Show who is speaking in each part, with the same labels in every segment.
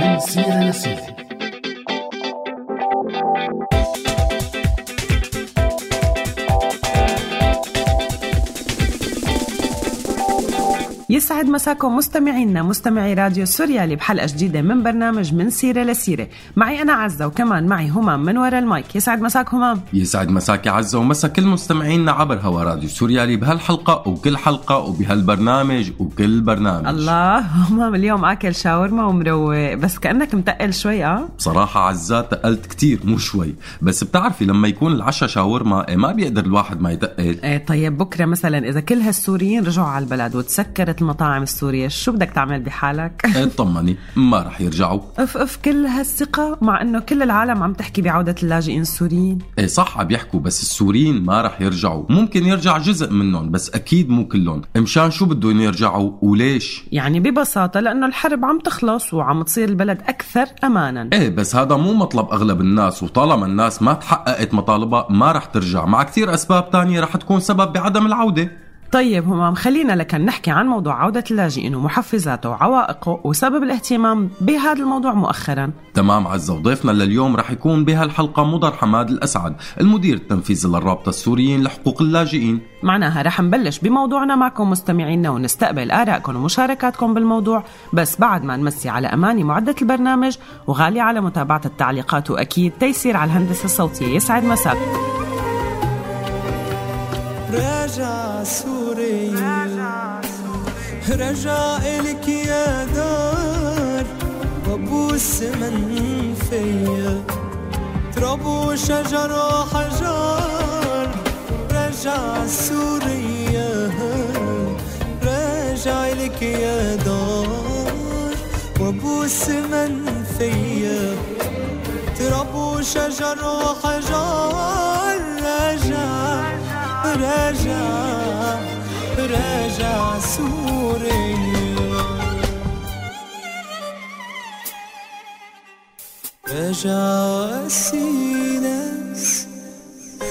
Speaker 1: من سيرة لسيرة
Speaker 2: يسعد مساكم مستمعينا مستمعي راديو سوريالي بحلقة جديدة من برنامج من سيرة لسيرة. معي أنا عزة وكمان معي همام من وراء المايك. يسعد مساك همام.
Speaker 3: يسعد مساك يا عزة ومسا كل مستمعينا عبر هوا راديو سوريالي بهالحلقة وكل حلقة وبهالبرنامج وكل برنامج.
Speaker 2: الله همام اليوم أكل شاورما ومروق. بس كأنك متقل شوي أه؟
Speaker 3: بصراحة عزات تقلت كتير مو شوي. بس بتعرفي لما يكون العشاء شاورما إيه ما بيقدر الواحد ما يتقل.
Speaker 2: إيه طيب بكرة مثلا إذا كل هالسوريين رجعوا على البلد وتسكرت المطاعم السورية. شو بدك تعمل بحالك؟
Speaker 3: اطمني ما رح يرجعوا.
Speaker 2: أف أف كل هالثقة مع إنه كل العالم عم تحكي بعودة اللاجئين السوريين.
Speaker 3: إيه صح عم يحكوا بس السوريين ما رح يرجعوا. ممكن يرجع جزء منهم بس أكيد مو كلهم. مشان شو بدهم يرجعوا وليش؟
Speaker 2: يعني ببساطة لأنه الحرب عم تخلص وعم تصير البلد أكثر أمانا.
Speaker 3: إيه بس هذا مو مطلب أغلب الناس. وطالما الناس ما تحققت مطالبها ما رح ترجع. مع كثير أسباب تانية رح تكون سبب بعدم العودة.
Speaker 2: طيب همام خلينا لكن نحكي عن موضوع عودة اللاجئين ومحفزاته وعوائقه وسبب الاهتمام بهذا الموضوع مؤخرا.
Speaker 3: تمام عزة وضيفنا لليوم رح يكون بهالحلقة مضر حماد الأسعد المدير التنفيذي للرابطة السوريين لحقوق اللاجئين.
Speaker 2: معناها رح نبلش بموضوعنا معكم مستمعينا ونستقبل آرائكم ومشاركاتكم بالموضوع بس بعد ما نمسي على أماني معدة البرنامج وغالية على متابعة التعليقات وأكيد تيسير على الهندسة الصوتية يسعد مساكم
Speaker 4: راجع سوري. رجع إلك يا دار. وابوس من فيا. تراب وشجر وحجار رجع سوريا راجع إلك يا دار. وابوس من فيا. تراب وشجر وحجار راجع راجع سوريا راجع ناس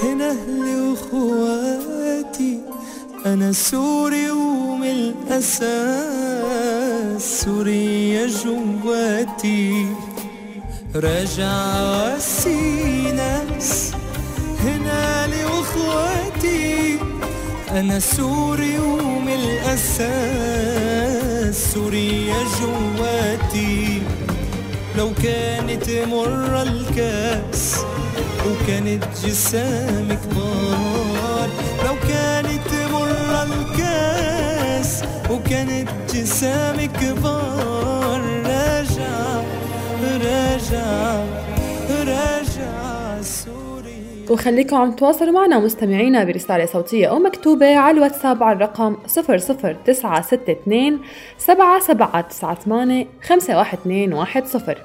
Speaker 4: هنا أهلي وأخواتي أنا سوري ومن الأساس سوريا جواتي. راجع ناس هنا لي واخواتي أنا سوري ومن الاساس سوريا جواتي. لو كانت مرة الكاس وكانت جسام كبار لو كانت مرة الكاس وكانت جسام كبار راجع راجع راجع.
Speaker 5: وخليكم عم تواصلوا معنا مستمعينا برسالة صوتية أو مكتوبة على الواتساب على الرقم 00962 7798 51210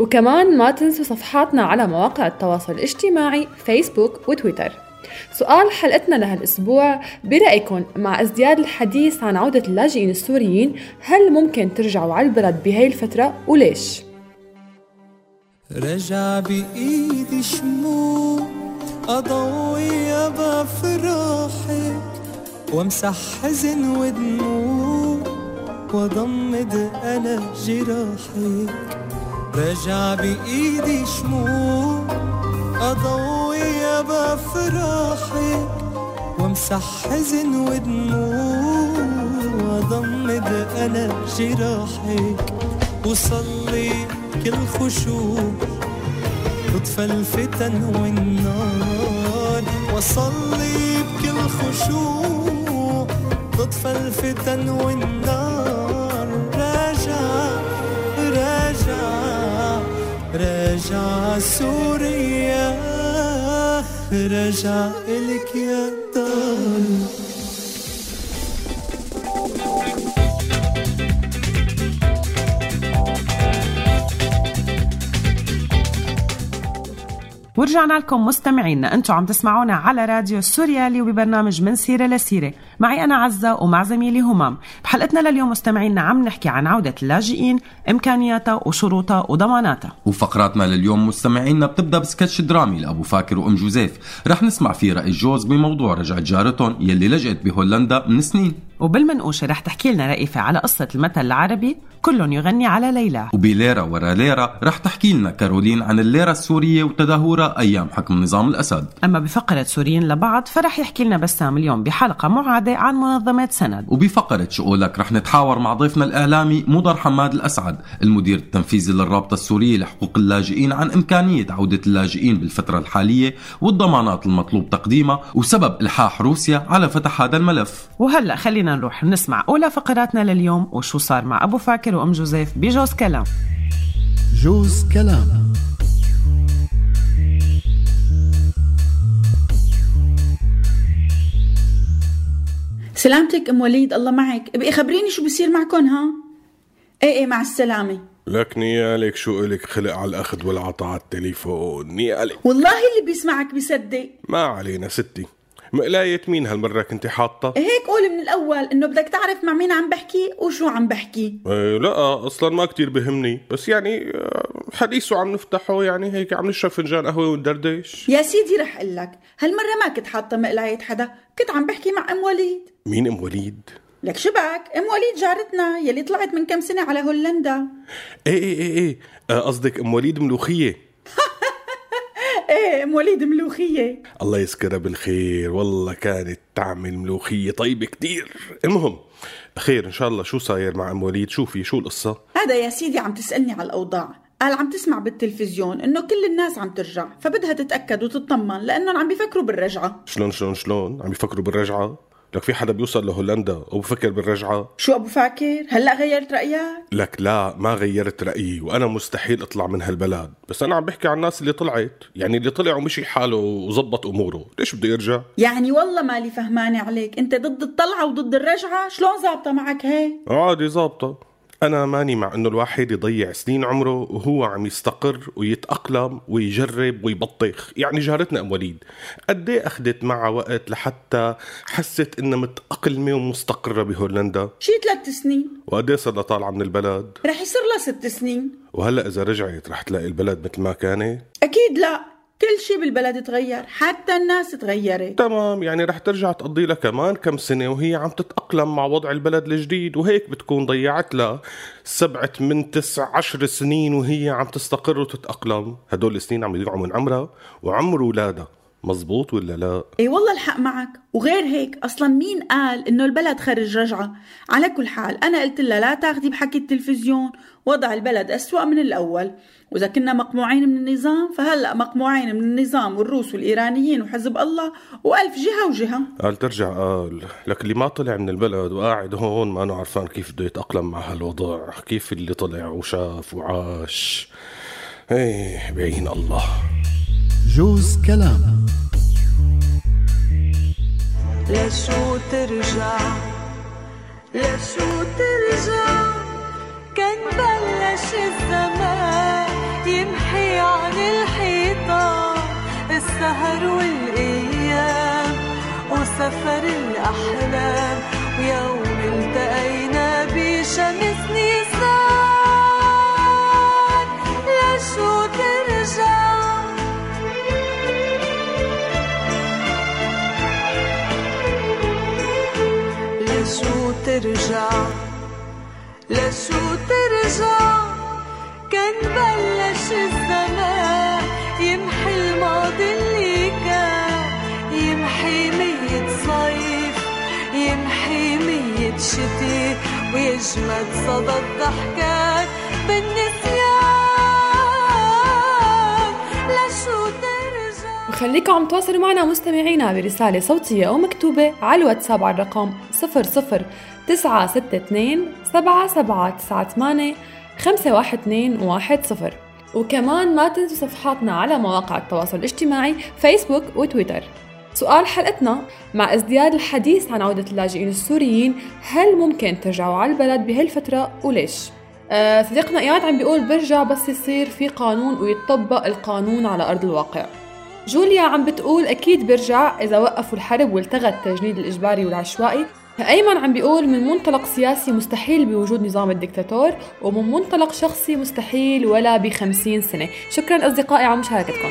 Speaker 5: وكمان ما تنسوا صفحاتنا على مواقع التواصل الاجتماعي فيسبوك وتويتر سؤال حلقتنا لهالأسبوع برأيكم مع ازدياد الحديث عن عودة اللاجئين السوريين هل ممكن ترجعوا على البلد بهاي الفترة وليش؟
Speaker 4: رجع بإيدي شموع أضوي بفرحك وامسح حزن ودموع وضمد أنا جراحك رجع بإيدي شموع أضوي بفرحك وامسح حزن ودموع وضمد أنا جراحك وصلي كل خشوع تطفى الفتن والنار. وصلي بكل خشوع تطفى الفتن والنار. راجع راجع راجع سوريا راجع إلك يا دار.
Speaker 2: ورجعنا لكم مستمعينا أنتم عم تسمعونا على راديو سوريالي وببرنامج من سيرة لسيرة. معي أنا عزة ومع زميلي همام. بحلقتنا لليوم مستمعينا عم نحكي عن عودة اللاجئين إمكانياتها وشروطها وضماناتها.
Speaker 3: وفقراتنا لليوم مستمعينا بتبدأ بسكتش درامي لأبو فاكر وأم جوزيف. رح نسمع فيه رأي الجوز بموضوع رجعت جارتهم يلي لجأت بهولندا من سنين.
Speaker 2: وبالمنقوشة رح تحكي لنا رئيفة على قصة المثل العربي كل يغني على ليلى
Speaker 3: وبليرة ورا ليرة رح تحكي لنا كارولين عن الليرة السورية وتدهورها أيام حكم نظام الأسد.
Speaker 2: أما بفقرة سوريين لبعض فرح يحكي لنا بسام اليوم بحلقة معادة عن منظمات سند.
Speaker 3: وبفقرة شؤولك رح نتحاور مع ضيفنا الإعلامي مضر حماد الأسعد المدير التنفيذي للرابطة السورية لحقوق اللاجئين عن إمكانية عودة اللاجئين بالفترة الحالية والضمانات المطلوب تقديمها وسبب إلحاح روسيا على فتح هذا الملف.
Speaker 2: وهلأ خلينا نروح نسمع أولى فقراتنا لليوم وشو صار مع أبو فاكر وأم جوزيف بجوز كلام.
Speaker 1: جوز كلام.
Speaker 6: سلامتك أم وليد الله معك. ابقي خبريني شو بصير معكم ها؟ إيه إيه مع السلامة.
Speaker 7: لك نيالك شو إلك خلق على الأخذ والعطاء على التليفون نيالك.
Speaker 6: والله اللي بيسمعك بيصدق.
Speaker 7: ما علينا ستي. مقلاية مين هالمرة كنت حاطة؟
Speaker 6: هيك قولي من الأول إنه بدك تعرف مع مين عم بحكي وشو عم بحكي.
Speaker 7: إيه لا أصلا ما كتير بهمني بس يعني آه، حديثه عم نفتحه يعني هيك عم نشرب فنجان قهوة وندردش.
Speaker 6: يا سيدي رح أقول لك هالمرة ما كنت حاطة مقلاية حدا كنت عم بحكي مع أم وليد.
Speaker 7: مين أم وليد؟
Speaker 6: لك شبك أم وليد جارتنا يلي طلعت من كم سنة على هولندا.
Speaker 7: إيه إيه إيه إيه آه، قصدك أم وليد ملوخية؟
Speaker 6: إيه أم وليد ملوخية.
Speaker 7: الله يذكرها بالخير والله كانت تعمل ملوخية طيبة كتير. المهم خير إن شاء الله شو صاير مع ام وليد شوفي شو القصة.
Speaker 6: هذا يا سيدي عم تسألني على الأوضاع. قال عم تسمع بالتلفزيون إنه كل الناس عم ترجع فبدها تتأكد وتطمن لأنهم عم بيفكروا بالرجعة.
Speaker 7: شلون شلون شلون؟ عم يفكروا بالرجعة؟ لك في حدا بيوصل لهولندا وبفكر بالرجعة.
Speaker 6: شو أبو فاكر؟ هلأ غيرت رأيك؟
Speaker 7: لك لا ما غيرت رأيي وأنا مستحيل أطلع من هالبلد. بس أنا عم بحكي عن الناس اللي طلعت. يعني اللي طلع ومشي حاله وزبط أموره. ليش بده يرجع
Speaker 6: يعني والله مالي فهمانة عليك. أنت ضد الطلعة وضد الرجعة؟ شلون زابطه معك هيك؟
Speaker 7: عادي ظابطة. أنا ماني مع إنه الواحد يضيع سنين عمره وهو عم يستقر ويتأقلم ويجرب ويبطخ، يعني جارتنا أم وليد قد إيه أخذت معها وقت لحتى حست إنها متأقلمة ومستقرة بهولندا،
Speaker 6: شي ثلاث سنين.
Speaker 7: وقد إيه صرنا طالعة من البلد،
Speaker 6: رح يصير لها ست سنين.
Speaker 7: وهلأ إذا رجعت رح تلاقي البلد مثل ما كانت؟
Speaker 6: أكيد لا. كل شي بالبلد تغير حتى الناس تغيرت.
Speaker 7: تمام يعني رح ترجع تقضي لها كمان كم سنة وهي عم تتأقلم مع وضع البلد الجديد وهيك بتكون ضيعت لها سبعة من تسع عشر سنين وهي عم تستقر وتتأقلم. هدول السنين عم يضيعوا من عمرها وعمر ولادها. مزبوط ولا لا؟
Speaker 6: اي والله الحق معك. وغير هيك أصلا مين قال إنه البلد خرج رجعة؟ على كل حال أنا قلت لها لا تاخدي بحكي التلفزيون وضع البلد أسوأ من الأول. وإذا كنا مقموعين من النظام فهلأ مقموعين من النظام والروس والإيرانيين وحزب الله وألف جهة وجهة.
Speaker 7: قال ترجع قال لك اللي ما طلع من البلد وقاعد هون ما أنا عرفان كيف بده يتأقلم مع هالوضع كيف اللي طلع وشاف وعاش. إيه بعين الله.
Speaker 1: جوز كلام.
Speaker 8: لشو ترجع لشو ترجع. كان بلش الزمان يمحي عن الحيطان السهر والأيام وسفر الأحلام. ويوم التقينا بشمس نيسان لشو ترجع. لشو ترجع لشو ترجع. كان بلش الزمان. يمحي الماضي اللي كان. يمحي مية صيف. يمحي مية شتي ويجمد صدى الضحكات بالنسيان. لشو ترجع.
Speaker 5: وخليكم عم تواصلوا معنا مستمعينا برسالة صوتية أو مكتوبة على الواتساب على الرقم 00 962 7798 512 وكمان ما تنسوا صفحاتنا على مواقع التواصل الاجتماعي فيسبوك وتويتر. سؤال حلقتنا مع ازدياد الحديث عن عودة اللاجئين السوريين هل ممكن ترجعوا على البلد بهالفترة وليش؟ آه صديقنا إياد عم بيقول برجع بس يصير في قانون ويطبق القانون على أرض الواقع. جوليا عم بتقول أكيد برجع إذا وقفوا الحرب والتغى التجنيد الإجباري والعشوائي أيمن عم بيقول من منطلق سياسي مستحيل بوجود نظام الدكتاتور ومن منطلق شخصي مستحيل ولا بخمسين سنة. شكرا أصدقائي على مشاركتكم.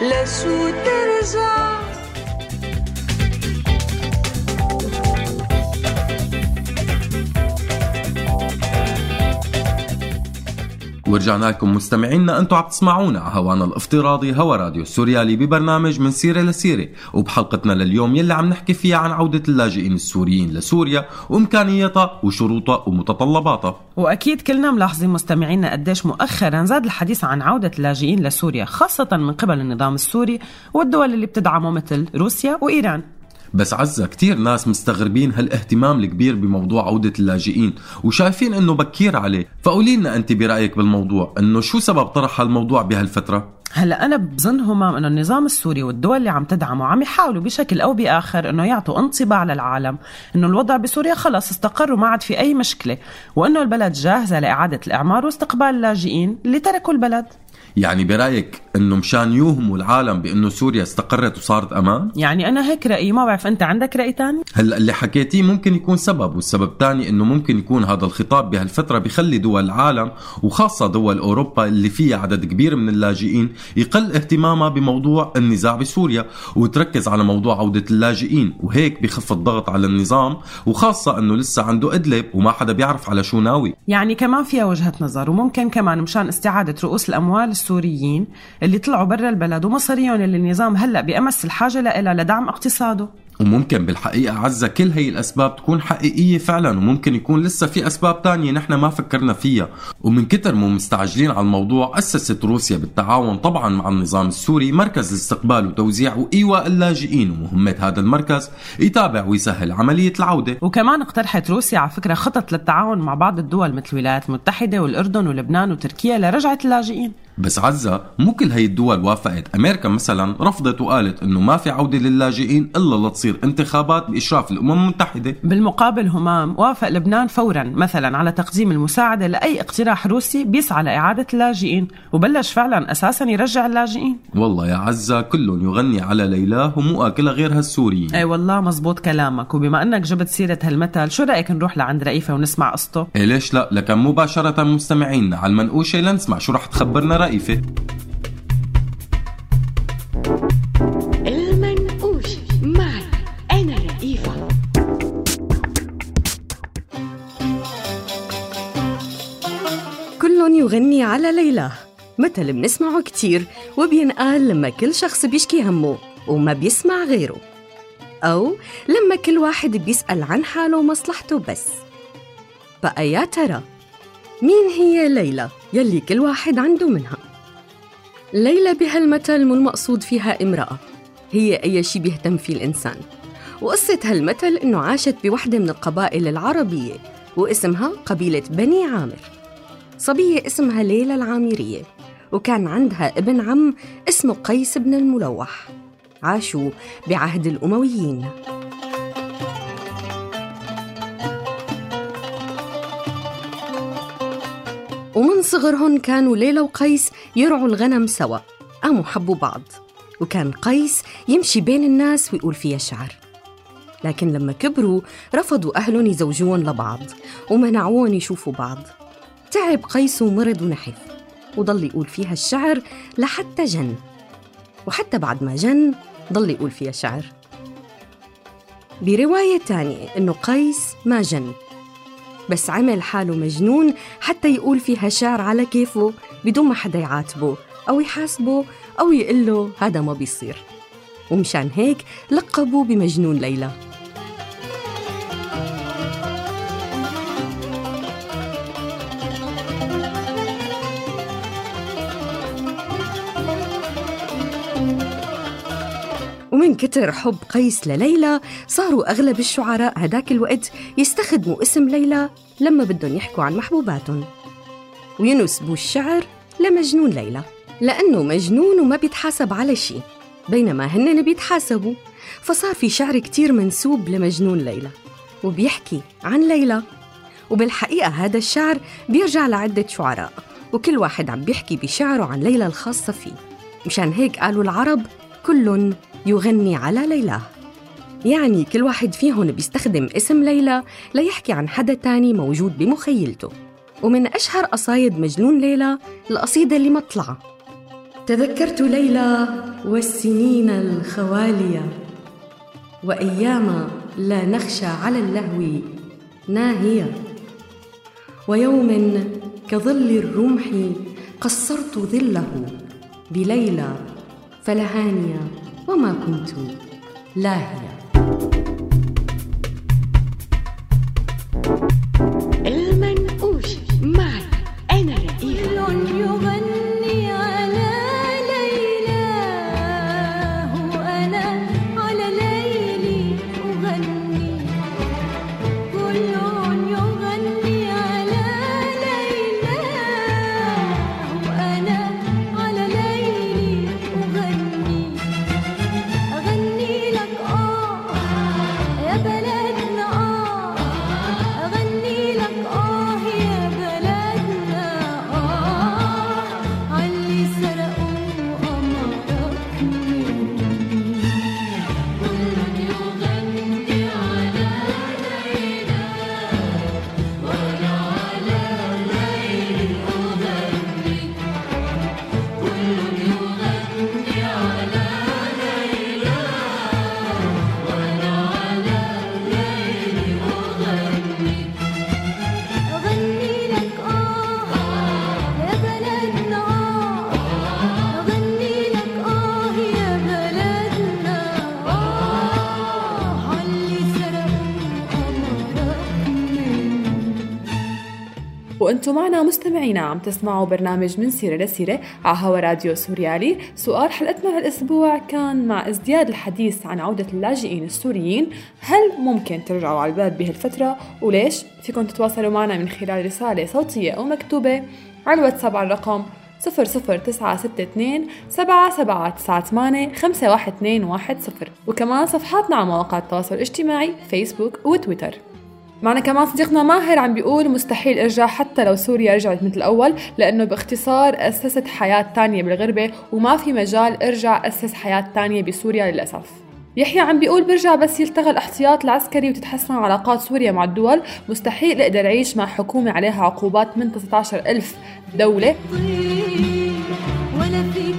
Speaker 9: لشو ترجع.
Speaker 3: ورجعنا لكم مستمعينا أنتم عم تسمعونا على هوانا الافتراضي هوا راديو سوريالي ببرنامج من سيرة لسيرة. وبحلقتنا لليوم يلي عم نحكي فيها عن عودة اللاجئين السوريين لسوريا وإمكانياتها وشروطها ومتطلباتها.
Speaker 2: وأكيد كلنا ملاحظين مستمعينا قديش مؤخرا زاد الحديث عن عودة اللاجئين لسوريا خاصة من قبل النظام السوري والدول اللي بتدعمه مثل روسيا وإيران.
Speaker 3: بس عزة كتير ناس مستغربين هالاهتمام الكبير بموضوع عودة اللاجئين وشايفين إنه بكير عليه. فقولي لنا أنت برأيك بالموضوع إنه شو سبب طرح هالموضوع بهالفترة؟
Speaker 2: هلا أنا بظن همام إنه النظام السوري والدول اللي عم تدعمه عم يحاولوا بشكل أو بآخر إنه يعطوا انطباع للعالم إنه الوضع بسوريا خلص استقر وما عاد في أي مشكلة وإنه البلد جاهزة لإعادة الإعمار واستقبال اللاجئين اللي تركوا البلد.
Speaker 3: يعني برأيك إنه مشان يوهموا العالم بإنه سوريا استقرت وصارت أمان؟
Speaker 2: يعني أنا هيك رأيي ما بعرف أنت عندك رأي تاني؟
Speaker 3: هلأ اللي حكيتيه ممكن يكون سبب والسبب الثاني إنه ممكن يكون هذا الخطاب بهالفترة بخلي دول العالم وخاصة دول أوروبا اللي فيها عدد كبير من اللاجئين يقل اهتمامها بموضوع النزاع بسوريا وتركز على موضوع عودة اللاجئين وهيك بخف الضغط على النظام وخاصة إنه لسه عنده إدلب وما حدا بيعرف على شو ناوي.
Speaker 2: يعني كمان فيها وجهة نظر وممكن كمان مشان استعادة رؤوس الأموال السوريين اللي طلعوا برا البلد ومصاريهم اللي النظام هلأ بأمس الحاجة لها لدعم اقتصاده.
Speaker 3: وممكن بالحقيقة عزة كل هي الأسباب تكون حقيقية فعلا وممكن يكون لسه في أسباب تانية نحن ما فكرنا فيها. ومن كتر مو مستعجلين على الموضوع أسست روسيا بالتعاون طبعا مع النظام السوري مركز لاستقبال وتوزيع وإيواء اللاجئين ومهمة هذا المركز يتابع ويسهل عملية العودة.
Speaker 2: وكمان اقترحت روسيا على فكرة خطط للتعاون مع بعض الدول مثل الولايات المتحدة والأردن ولبنان وتركيا لرجعة اللاجئين.
Speaker 3: بس عزة مو كل هي الدول وافقت. أمريكا مثلا رفضت وقالت أنه ما في عودة للاجئين إلا لتصير انتخابات بإشراف الأمم المتحدة.
Speaker 2: بالمقابل همام وافق لبنان فورا مثلا على تقديم المساعدة لأي اقتراح روسي بيسعى لإعادة اللاجئين وبلش فعلا أساسا يرجع اللاجئين.
Speaker 3: والله يا عزة كلهم يغني على ليلاه ومو أكلها غير هالسوريين
Speaker 2: أي والله مزبوط كلامك. وبما إنك جبت سيرة هالمثل شو رأيك نروح لعند رئيفة ونسمع قصته؟
Speaker 3: إيه ليش لا؟ لكن مباشرة مستمعينا على المنقوشة لنسمع شو رح تخبرنا رئيفة
Speaker 10: المنقوش معي. أنا رئيفة. كل يغني على ليلاه مثل بنسمعه كتير وبينقال لما كل شخص بيشكي همه وما بيسمع غيره. أو لما كل واحد بيسأل عن حاله ومصلحته بس. بقى يا ترى مين هي ليلى؟ يلي كل واحد عنده منها. ليلى بهالمثل مو المقصود فيها امرأة. هي أي شي بيهتم فيه الإنسان. وقصة هالمثل إنه عاشت بوحدة من القبائل العربية واسمها قبيلة بني عامر. صبية اسمها ليلى العامرية وكان عندها ابن عم اسمه قيس بن الملوح. عاشوا بعهد الأمويين. ومن صغرهن كانوا ليلى وقيس يرعوا الغنم سوا. قاموا حبوا بعض. وكان قيس يمشي بين الناس ويقول فيها شعر. لكن لما كبروا رفضوا أهلهم يزوجوهم لبعض ومنعوهم يشوفوا بعض. تعب قيس ومرض ونحف. وضل يقول فيها الشعر لحتى جن. وحتى بعد ما جن ضل يقول فيها شعر. برواية تانية إنه قيس ما جن. بس عمل حاله مجنون حتى يقول فيها شعر على كيفه بدون ما حدا يعاتبه أو يحاسبه أو يقول له هذا ما بيصير. ومشان هيك لقبوا بمجنون ليلى. كتر حب قيس لليلى صاروا أغلب الشعراء هداك الوقت يستخدموا اسم ليلى لما بدهم يحكوا عن محبوباتهم. وينسبوا الشعر لمجنون ليلى لأنه مجنون وما بيتحاسب على شيء بينما هن بيتحاسبوا فصار في شعر كتير منسوب لمجنون ليلى وبيحكي عن ليلى. وبالحقيقة هذا الشعر بيرجع لعدة شعراء وكل واحد عم بيحكي بشعره عن ليلى الخاصة فيه. مشان هيك قالوا العرب كل يغني على ليلاه يعني كل واحد فيهم بيستخدم اسم ليلى ليحكي عن حدا تاني موجود بمخيلته. ومن أشهر قصايد مجنون ليلى القصيدة اللي مطلعة تذكرت ليلى والسنين الخوالية وأيام لا نخشى على اللهو ناهية. ويوم كظل الرمح قصرت ظله بليلى فلهانيا وما كنت لاهية.
Speaker 5: مستمعينا عم تسمعوا برنامج من سيرة لسيرة على هوا راديو سوريالي. سؤال حلقتنا هالاسبوع كان مع ازدياد الحديث عن عودة اللاجئين السوريين. هل ممكن ترجعوا على البلد بهالفترة؟ وليش؟ فيكم تتواصلوا معنا من خلال رسالة صوتية أو مكتوبة على الواتساب على الرقم 00962 7798 51210 وكمان صفحاتنا على مواقع التواصل الاجتماعي فيسبوك وتويتر. معنا كمان صديقنا ماهر عم بيقول مستحيل ارجع حتى لو سوريا رجعت مثل الأول لأنه باختصار أسست حياة تانية بالغربة وما في مجال أرجع أسس حياة تانية بسوريا للأسف. يحيى عم بيقول برجع بس يلتغى الاحتياط العسكري وتتحسن علاقات سوريا مع الدول مستحيل أقدر أعيش مع حكومة عليها عقوبات من 19 ألف
Speaker 9: ولا فيك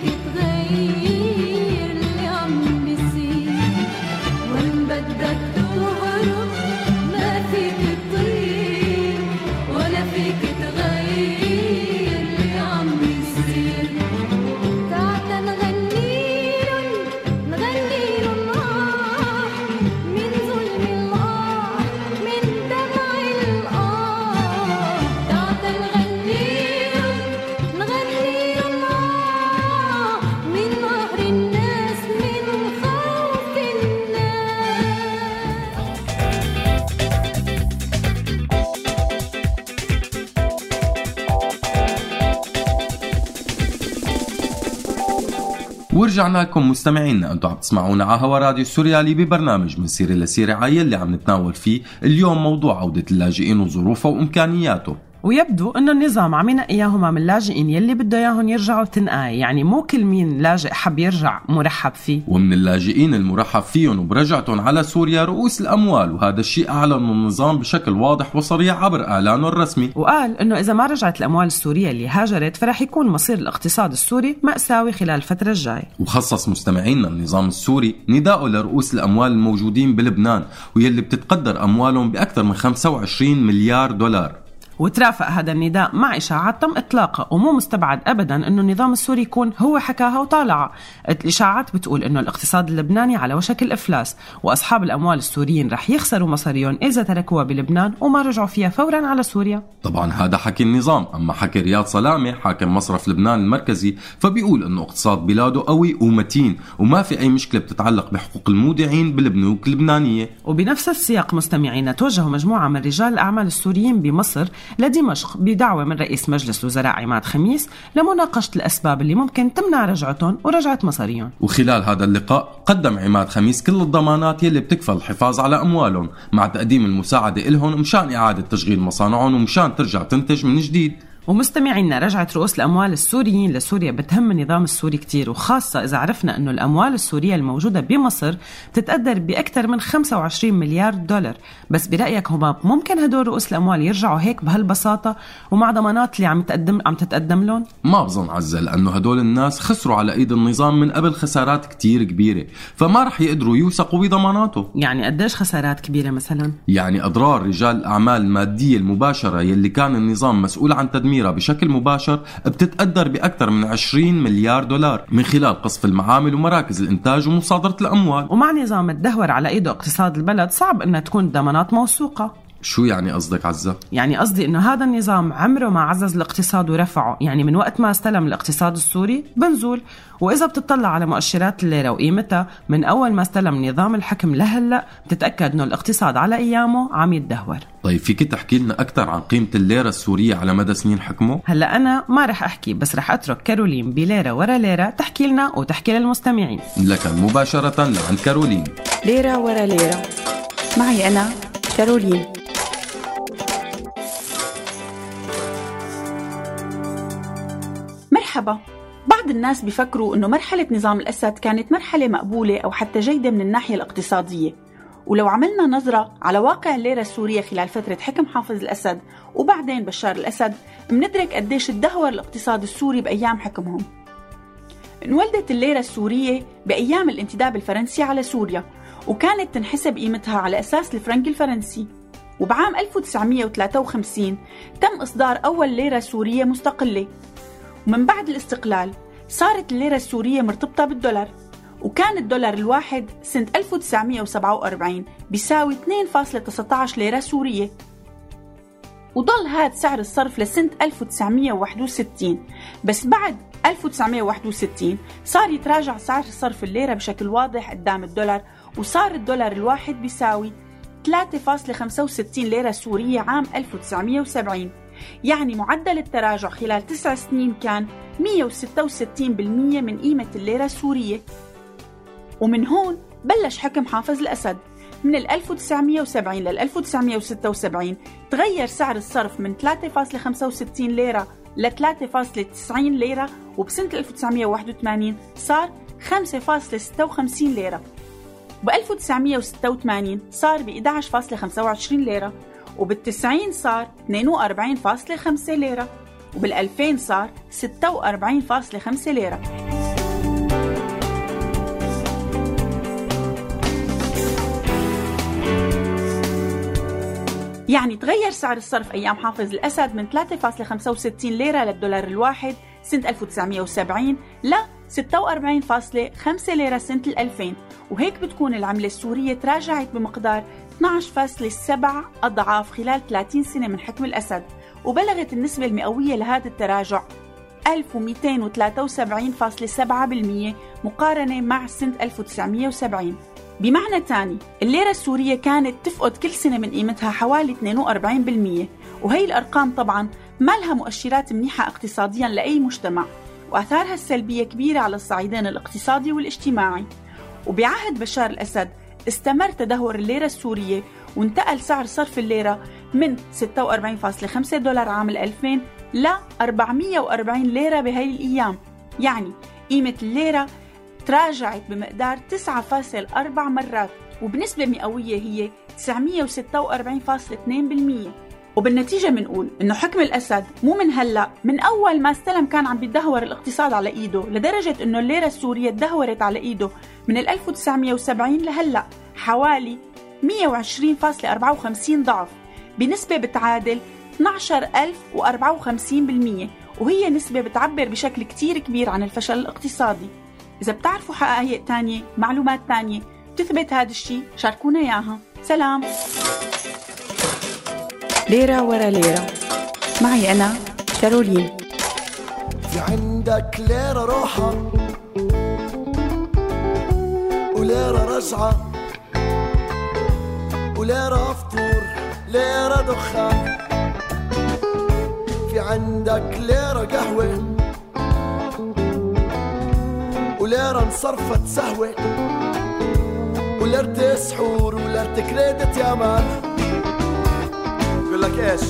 Speaker 3: ورجعنا لكم مستمعينا. أنتم عم تسمعونا على هوا راديو سوريالي ببرنامج من سيره لسيره عايل اللي عم نتناول فيه اليوم موضوع عودة اللاجئين وظروفها وإمكانياته.
Speaker 2: ويبدو إنه النظام عم ينقيهم من اللاجئين يلي بده إياهم يرجعوا تنقاي. يعني مو كل مين لاجئ حب يرجع مرحب فيه.
Speaker 3: ومن اللاجئين المرحب فيهم وبرجعتهم على سوريا رؤوس الأموال وهذا الشيء اعلنه النظام بشكل واضح وصريح عبر إعلانه الرسمي.
Speaker 2: وقال إنه إذا ما رجعت الأموال السورية اللي هاجرت فرح يكون مصير الاقتصاد السوري مأساوي خلال الفترة الجاية.
Speaker 3: وخصص مستمعينا النظام السوري نداءه لرؤوس الأموال الموجودين بلبنان واللي بتتقدر أموالهم بأكثر من 25 مليار دولار.
Speaker 2: وترافق هذا النداء مع اشاعات تم اطلاقها ومو مستبعد ابدا إنه النظام السوري يكون هو حكاها وطالعها الإشاعات بتقول إنه الاقتصاد اللبناني على وشك الإفلاس وأصحاب الأموال السوريين رح يخسروا مصاريهم إذا تركوها بلبنان وما رجعوا فيها فورا على سوريا.
Speaker 3: طبعا هذا حكي النظام أما حكي رياض سلامة حاكم مصرف لبنان المركزي فبيقول إنه اقتصاد بلاده قوي ومتين وما في أي مشكلة بتتعلق بحقوق المودعين بالبنوك اللبنانية.
Speaker 2: وبنفس السياق مستمعينا توجهوا مجموعة من رجال الأعمال السوريين بمصر لدمشق. بدعوة من رئيس مجلس الوزراء عماد خميس لمناقشة الأسباب اللي ممكن تمنع رجعتهم ورجعة مصاريهم.
Speaker 3: وخلال هذا اللقاء قدم عماد خميس كل الضمانات يلي بتكفل الحفاظ على أموالهم مع تقديم المساعدة إلهم مشان إعادة تشغيل مصانعهم ومشان ترجع تنتج من جديد.
Speaker 2: ومستمعينا رجعت رؤوس الأموال السوريين لسوريا بتهم النظام السوري كتير وخاصة إذا عرفنا أنه الأموال السورية الموجودة بمصر بتتقدر بأكثر من 25 مليار دولار. بس برأيك هما ممكن هدول رؤوس الأموال يرجعوا هيك بهالبساطة؟ ومع ضمانات اللي عم تقدم عم تتقدم لهم؟
Speaker 3: ما بظن عزة لأنه هدول الناس خسروا على إيد النظام من قبل خسارات كتير كبيرة فما رح يقدروا يوثقوا بضماناته
Speaker 2: يعني قديش خسارات كبيرة مثلا؟
Speaker 3: يعني أضرار رجال الأعمال المادية المباشرة يلي كان النظام مسؤول عن تدميرها بشكل مباشر بتتقدر بأكثر من 20 مليار دولار من خلال قصف المعامل ومراكز الإنتاج ومصادرة الأموال.
Speaker 2: ومع نظام الدهور على إيده اقتصاد البلد صعب إنها تكون الضمانات موثوقة.
Speaker 3: شو يعني قصدك عزة؟
Speaker 2: يعني قصدي إنه هذا النظام عمره ما عزز الاقتصاد ورفعه. يعني من وقت ما استلم الاقتصاد السوري بنزول. وإذا بتطلع على مؤشرات الليره وقيمتها من أول ما استلم نظام الحكم لهلأ بتتأكد إنه الاقتصاد على أيامه عم يتدهور.
Speaker 3: طيب فيك تحكي لنا أكثر عن قيمة الليرة السورية على مدى سنين حكمه؟
Speaker 2: هلأ أنا ما رح أحكي بس رح أترك كارولين بليرة ورا ليرة تحكي لنا وتحكي للمستمعين.
Speaker 3: لك مباشرة لعند كارولين.
Speaker 6: ليرة ورا ليرة. معي أنا كارولين. مرحبا. بعض الناس بيفكروا أنه مرحلة نظام الأسد كانت مرحلة مقبولة أو حتى جيدة من الناحية الاقتصادية. ولو عملنا نظرة على واقع الليرة السورية خلال فترة حكم حافظ الأسد وبعدين بشار الأسد مندرك قديش اتدهور الاقتصاد السوري بأيام حكمهم. انولدت الليرة السورية بأيام الانتداب الفرنسي على سوريا وكانت تنحسب قيمتها على أساس الفرنك الفرنسي. وبعام 1953 تم إصدار أول ليرة سورية مستقلة. ومن بعد الاستقلال صارت الليرة السورية مرتبطة بالدولار وكان الدولار الواحد سنة 1947 بيساوي 2.19 ليرة سورية. وضل هذا سعر الصرف لسنة 1961 بس بعد 1961 صار يتراجع سعر صرف الليرة بشكل واضح قدام الدولار وصار الدولار الواحد بيساوي 3.65 ليرة سورية عام 1970 يعني معدل التراجع خلال تسع سنين كان 166% من قيمة الليرة السورية. ومن هون بلش حكم حافظ الأسد. من ال 1970 لل 1976 تغير سعر الصرف من 3.65 ليرة ل 3.90 ليرة وبسنة 1981 صار 5.56 ليرة. ب 1986 صار ب 11.25 ليرة. وبال90 صار 42.5 ليرة وبال2000 صار 46.5 ليرة. يعني تغير سعر الصرف أيام حافظ الأسد من 3.65 ليرة للدولار الواحد سنة 1970 ل 46.5 ليرة سنة 2000 وهيك بتكون العملة السورية تراجعت بمقدار 12.7 أضعاف خلال 30 سنة من حكم الأسد وبلغت النسبة المئوية لهذا التراجع 1273.7% مقارنة مع سنة 1970 بمعنى تاني الليرة السورية كانت تفقد كل سنة من قيمتها حوالي 42% وهي الأرقام طبعا ما لها مؤشرات منيحة اقتصاديا لأي مجتمع وآثارها السلبية كبيرة على الصعيدين الاقتصادي والاجتماعي. وبعهد بشار الأسد استمر تدهور الليرة السورية وانتقل سعر صرف الليرة من 46.5 دولار عام 2000 ل 440 ليرة بهي الأيام. يعني قيمة الليرة تراجعت بمقدار 9.4 مرات وبنسبة مئوية هي 946.2% وبالنتيجة بنقول إنه حكم الأسد مو من هلأ من أول ما استلم كان عم بيتدهور الاقتصاد على إيده لدرجة إنه الليرة السورية تدهورت على إيده من ال 1970 لهلأ حوالي 120.54 ضعف بنسبة بتعادل 12054% وهي نسبة بتعبر بشكل كتير كبير عن الفشل الاقتصادي. إذا بتعرفوا حقائق تانية معلومات تانية بتثبت هذا الشيء شاركونا إياها. سلام. ليرة ورا ليرة. معي أنا كارولين.
Speaker 11: في عندك ليرة روحة وليرة رجعة وليرة فطور ليرة دخان في عندك ليرة قهوة وليرة انصرفت سهوة. وليرة سحور وليرة كريدت يا مان لك إيش؟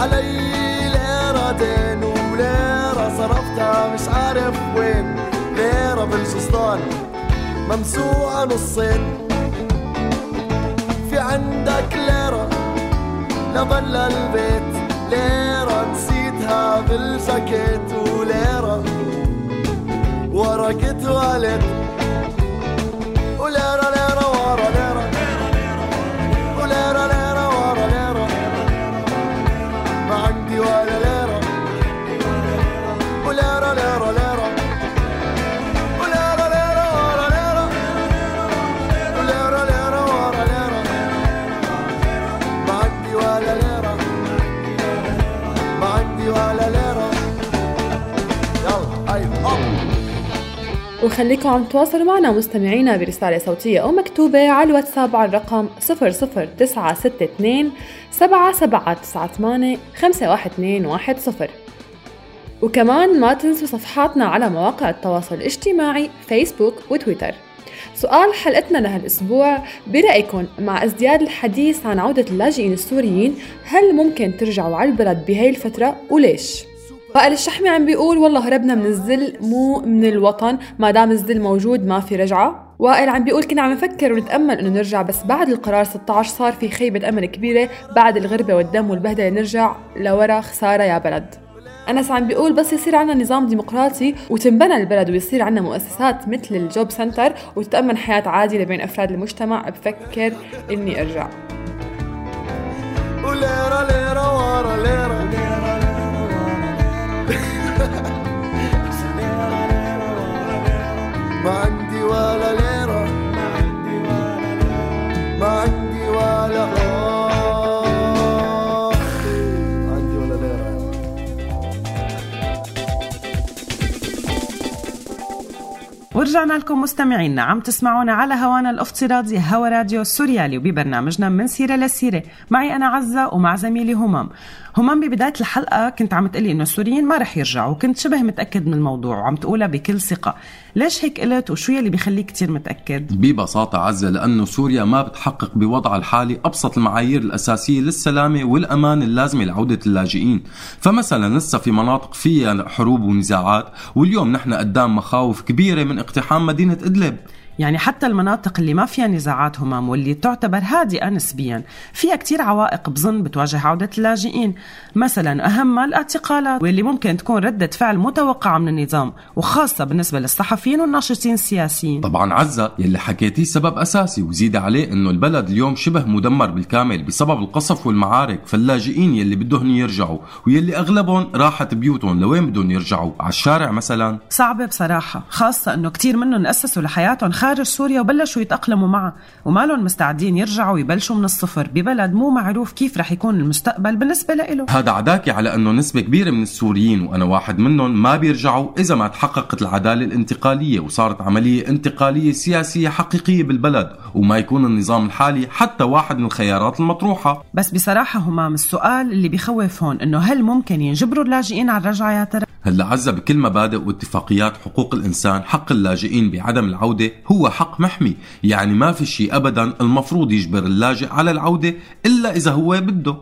Speaker 11: علي ليرة دين وليرة صرفتها مش عارف وين. ليرة بالجسطان ممسوعة نصين. في عندك ليرة لبن للبيت ليرة نسيتها بالجاكيت وليرة ورقة والد. وليرة ليرة
Speaker 5: وخليكم عم تواصلوا معنا مستمعينا برسالة صوتية أو مكتوبة على الواتساب على الرقم 00962 7798 51210 وكمان ما تنسوا صفحاتنا على مواقع التواصل الاجتماعي فيسبوك وتويتر سؤال حلقتنا لهالأسبوع برأيكم مع ازدياد الحديث عن عودة اللاجئين السوريين هل ممكن ترجعوا على البلد بهاي الفترة وليش؟ وائل الشحمي عم بيقول والله هربنا من الذل مو من الوطن ما دام الذل موجود ما في رجعة. وائل عم بيقول كنا عم نفكر ونتأمل إنه نرجع بس بعد القرار 16 صار في خيبة أمل كبيرة بعد الغربة والدم والبهدلة نرجع لورا خسارة يا بلد. أنس عم بيقول بس يصير عنا نظام ديمقراطي وتنبنى البلد ويصير عنا مؤسسات مثل الجوب سنتر وتتأمن حياة عادلة بين أفراد المجتمع بفكر إني أرجع.
Speaker 11: ليرة ورا ليرة. ما عندي ولا ليرة. ما عندي ولا آه ما عندي ولا ليرة.
Speaker 2: ورجعنا لكم مستمعينا. عم تسمعونا على هوانا الافتراضي هوا راديو السوريالي وببرنامجنا من سيرة لسيرة. معي أنا عزة ومع زميلي همام همام ببداية الحلقة كنت عم تقلي إنه السوريين ما رح يرجعوا وكنت شبه متأكد من الموضوع وعم تقولها بكل ثقة. ليش هيك قلت؟ وشو يلي بيخليك كتير متأكد؟
Speaker 3: ببساطة عزة لأنه سوريا ما بتحقق بوضعها الحالي أبسط المعايير الأساسية للسلامة والأمان اللازمة لعودة اللاجئين. فمثلا لسه في مناطق فيها حروب ونزاعات واليوم نحن قدام مخاوف كبيرة من اقتحام مدينة إدلب.
Speaker 2: يعني حتى المناطق اللي ما فيها نزاعات همام واللي تعتبر هادئة نسبيا فيها كتير عوائق بظن بتواجه عودة اللاجئين. مثلا أهمها الاعتقالات واللي ممكن تكون ردة فعل متوقعة من النظام وخاصة بالنسبة للصحفيين والناشطين السياسيين.
Speaker 3: طبعا عزة يلي حكيتيه سبب أساسي وزيد عليه أنه البلد اليوم شبه مدمر بالكامل بسبب القصف والمعارك فاللاجئين يلي بدهم يرجعوا ويلي أغلبهم راحت بيوتهم لوين بدهم يرجعوا؟ على الشارع مثلا؟
Speaker 2: صعبة بصراحة خاصة أنه كتير منهم أسسوا لحياتهم خارج سوريا وبلشوا يتأقلموا معها وما لهم مستعدين يرجعوا يبلشوا من الصفر. ببلد مو معروف كيف رح يكون المستقبل بالنسبة له
Speaker 3: هذا عداكي على أنه نسبة كبيرة من السوريين وأنا واحد منهم ما بيرجعوا إذا ما تحققت العدالة الانتقالية وصارت عملية انتقالية سياسية حقيقية بالبلد وما يكون النظام الحالي حتى واحد من الخيارات المطروحة.
Speaker 2: بس بصراحة همام السؤال اللي بخوف هون إنه هل ممكن ينجبروا اللاجئين على الرجعة يا ترى؟
Speaker 3: هلا عزة بكل مبادئ واتفاقيات حقوق الإنسان حق اللاجئين بعدم العودة هو حق محمي؟ يعني ما في شيء أبدا المفروض يجبر اللاجئ على العودة إلا إذا هو بده.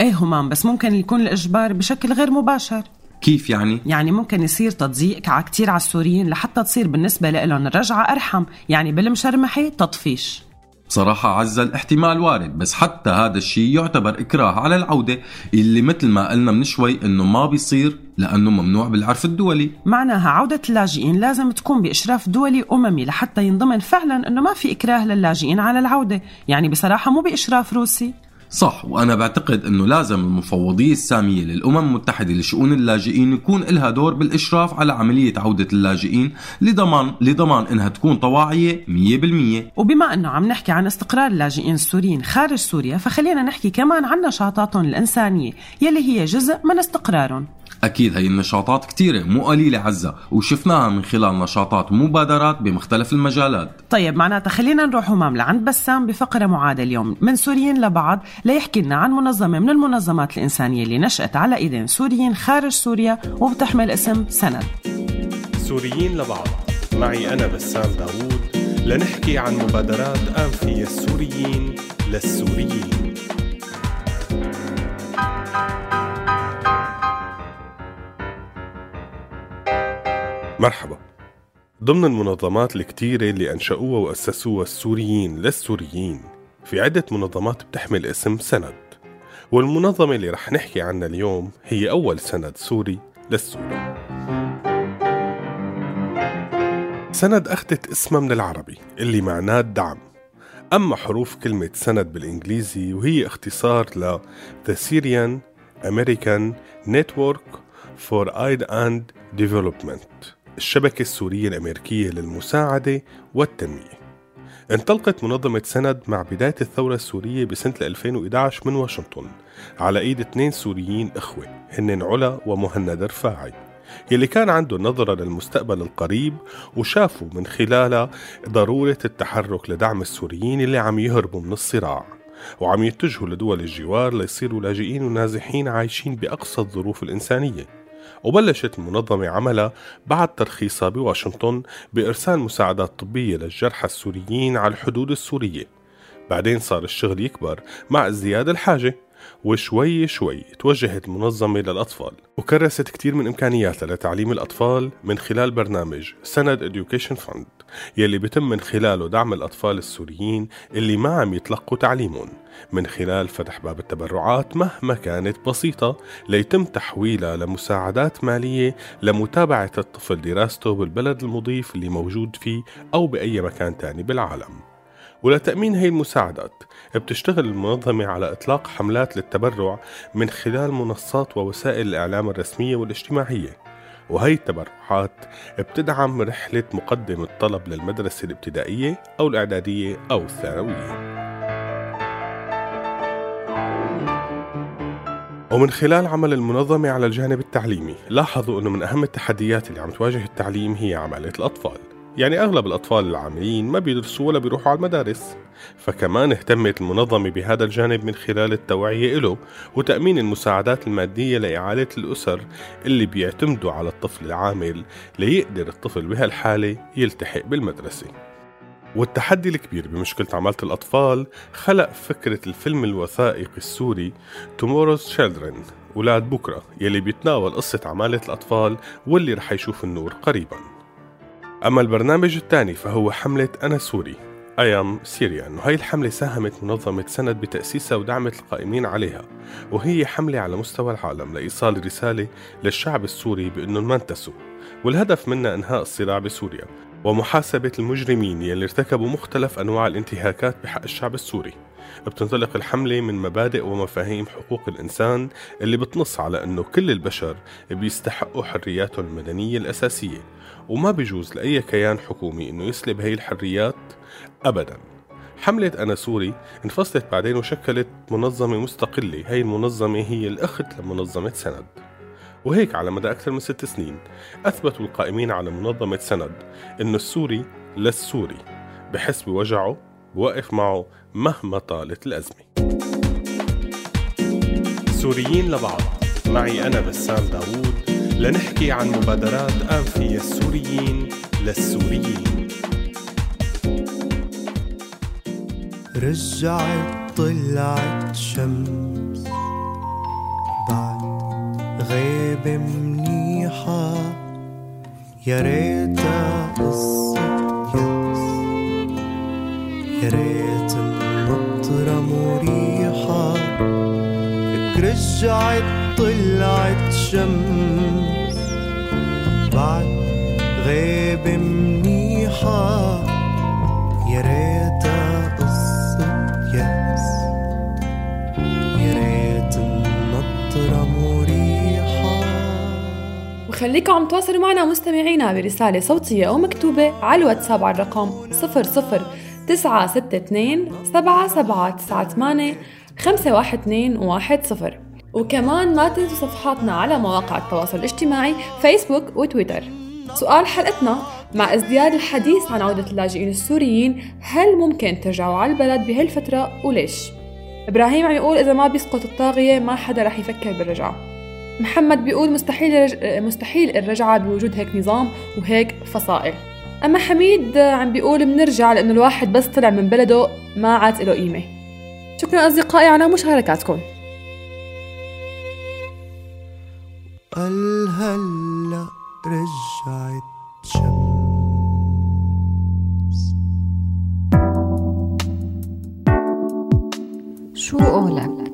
Speaker 2: إيه همام بس ممكن يكون الإجبار بشكل غير مباشر.
Speaker 3: كيف يعني؟
Speaker 2: يعني ممكن يصير تضييق على كتير على السوريين لحتى تصير بالنسبة لهم الرجعة أرحم يعني بالمشرمحة تطفيش.
Speaker 3: بصراحة عزة الاحتمال وارد بس حتى هذا الشيء يعتبر إكراه على العودة اللي مثل ما قلنا من شوي إنه ما بيصير لأنه ممنوع بالعرف الدولي.
Speaker 2: معناها عودة اللاجئين لازم تكون بإشراف دولي أممي لحتى ينضمن فعلا أنه ما في إكراه للاجئين على العودة يعني بصراحة مو بإشراف روسي.
Speaker 3: صح وأنا بعتقد أنه لازم المفوضية السامية للأمم المتحدة لشؤون اللاجئين يكون لها دور بالإشراف على عملية عودة اللاجئين لضمان لضمان أنها تكون طواعية 100%
Speaker 2: وبما أنه عم نحكي عن استقرار اللاجئين السوريين خارج سوريا فخلينا نحكي كمان عن نشاطاتهم الإنسانية يلي هي جزء من استقرارهم.
Speaker 3: أكيد هي النشاطات كتيرة مو قليلة عزة وشفناها من خلال نشاطات ومبادرات بمختلف المجالات.
Speaker 2: طيب معناتها خلينا نروح همام لعند بسام بفقرة معادة اليوم. من سوريين لبعض ليحكي لنا عن منظمة من المنظمات الإنسانية اللي نشأت على إيدين سوريين خارج سوريا وبتحمل اسم سند.
Speaker 7: سوريين لبعض. معي أنا بسام داوود لنحكي عن مبادرات أنفية السوريين للسوريين. مرحبا. ضمن المنظمات الكتيرة اللي أنشأوها وأسسوها السوريين للسوريين في عدة منظمات بتحمل اسم سند. والمنظمة اللي رح نحكي عنها اليوم هي أول سند سوري للسوري سند أخذت اسمها من العربي اللي معناه الدعم أما حروف كلمة سند بالإنجليزي وهي اختصار ل The Syrian American Network for Aid and Development. الشبكة السورية الأمريكية للمساعدة والتنمية. انطلقت منظمة سند مع بداية الثورة السورية بسنة 2011 من واشنطن على إيد اثنين سوريين إخوة هن علا ومهند رفاعي يلي كان عنده نظرة للمستقبل القريب وشافوا من خلالها ضرورة التحرك لدعم السوريين اللي عم يهربوا من الصراع وعم يتجهوا لدول الجوار ليصيروا لاجئين ونازحين عايشين بأقصى الظروف الإنسانية. وبلشت المنظمة عملها بعد ترخيصها بواشنطن بإرسال مساعدات طبية للجرحى السوريين على الحدود السورية. بعدين صار الشغل يكبر مع ازدياد الحاجة وشوي شوي توجهت المنظمة للأطفال. وكرست كتير من إمكانياتها لتعليم الأطفال من خلال برنامج سند Education Fund. يلي بيتم من خلاله دعم الأطفال السوريين اللي ما عم يتلقوا تعليمهم. من خلال فتح باب التبرعات مهما كانت بسيطة ليتم تحويلها لمساعدات مالية لمتابعة الطفل دراسته بالبلد المضيف اللي موجود فيه أو بأي مكان تاني بالعالم. ولتأمين هي المساعدات بتشتغل المنظمة على إطلاق حملات للتبرع من خلال منصات ووسائل الإعلام الرسمية والاجتماعية. وهي التبرعات بتدعم رحلة مقدم الطلب للمدرسة الابتدائية أو الإعدادية أو الثانوية. ومن خلال عمل المنظمة على الجانب التعليمي لاحظوا أنه من أهم التحديات اللي عم تواجه التعليم هي عمالة الأطفال. يعني أغلب الأطفال العاملين ما بيدرسوا ولا بيروحوا على المدارس. فكمان اهتمت المنظمة بهذا الجانب من خلال التوعية له وتأمين المساعدات المادية لإعالة الأسر اللي بيعتمدوا على الطفل العامل ليقدر الطفل بهالحالة يلتحق بالمدرسة. والتحدي الكبير بمشكلة عمالة الأطفال خلق فكرة الفيلم الوثائقي السوري Tomorrow's Children ولاد بكرة يلي بيتناول قصة عمالة الأطفال واللي رح يشوف النور قريباً. أما البرنامج الثاني فهو حملة أنا سوري. Am Syrian. وهي الحملة ساهمت منظمة سند بتأسيسها ودعمت القائمين عليها وهي حملة على مستوى العالم لإيصال رسالة للشعب السوري بأنهم ما انتسوا والهدف منها إنهاء الصراع بسوريا ومحاسبة المجرمين يلي ارتكبوا مختلف أنواع الانتهاكات بحق الشعب السوري. بتنطلق الحملة من مبادئ ومفاهيم حقوق الإنسان اللي بتنص على أنه كل البشر بيستحقوا حرياتهم المدنية الأساسية وما بيجوز لأي كيان حكومي أنه يسلب هي الحريات أبدا. حملة أنا سوري انفصلت بعدين وشكلت منظمة مستقلة. هي المنظمة هي الأخت لمنظمة سند. وهيك على مدى أكثر من ست سنين أثبتوا القائمين على منظمة سند أنه السوري للسوري بحس بوجعه بوقف معه مهما طالت الأزمة. سوريين لبعض. معي أنا بسام داوود. لنحكي عن مبادرات فيها السوريين للسوريين.
Speaker 4: رجعت طلعت شمس. بعد غيبة منيحة يا ريتها قصة يأس. يا ريت النطرة مريحة. رجعت طلعت شمس. بعد غيبة منيحة. يا ريتها قصة يأس يا ريت النطرة مريحة.
Speaker 5: وخليكم عم تواصلوا معنا مستمعينا برسالة صوتية أو مكتوبة على الواتساب على الرقم 00 962 7798 512 وكمان ما تنسوا صفحاتنا على مواقع التواصل الاجتماعي فيسبوك وتويتر. سؤال حلقتنا مع ازدياد الحديث عن عودة اللاجئين السوريين هل ممكن ترجعوا على البلد بهالفترة وليش؟ إبراهيم عم يقول إذا ما بيسقط الطاغية ما حدا رح يفكر بالرجعة. محمد بيقول مستحيل الرج... مستحيل الرجعة بوجود هيك نظام وهيك فصائل. أما حميد عم بيقول بنرجع لأنه الواحد بس طلع من بلده ما عاد له قيمة. شكرا أصدقائي على مشاركاتكم.
Speaker 4: قال هلا رجعت شمس
Speaker 12: شو قولك؟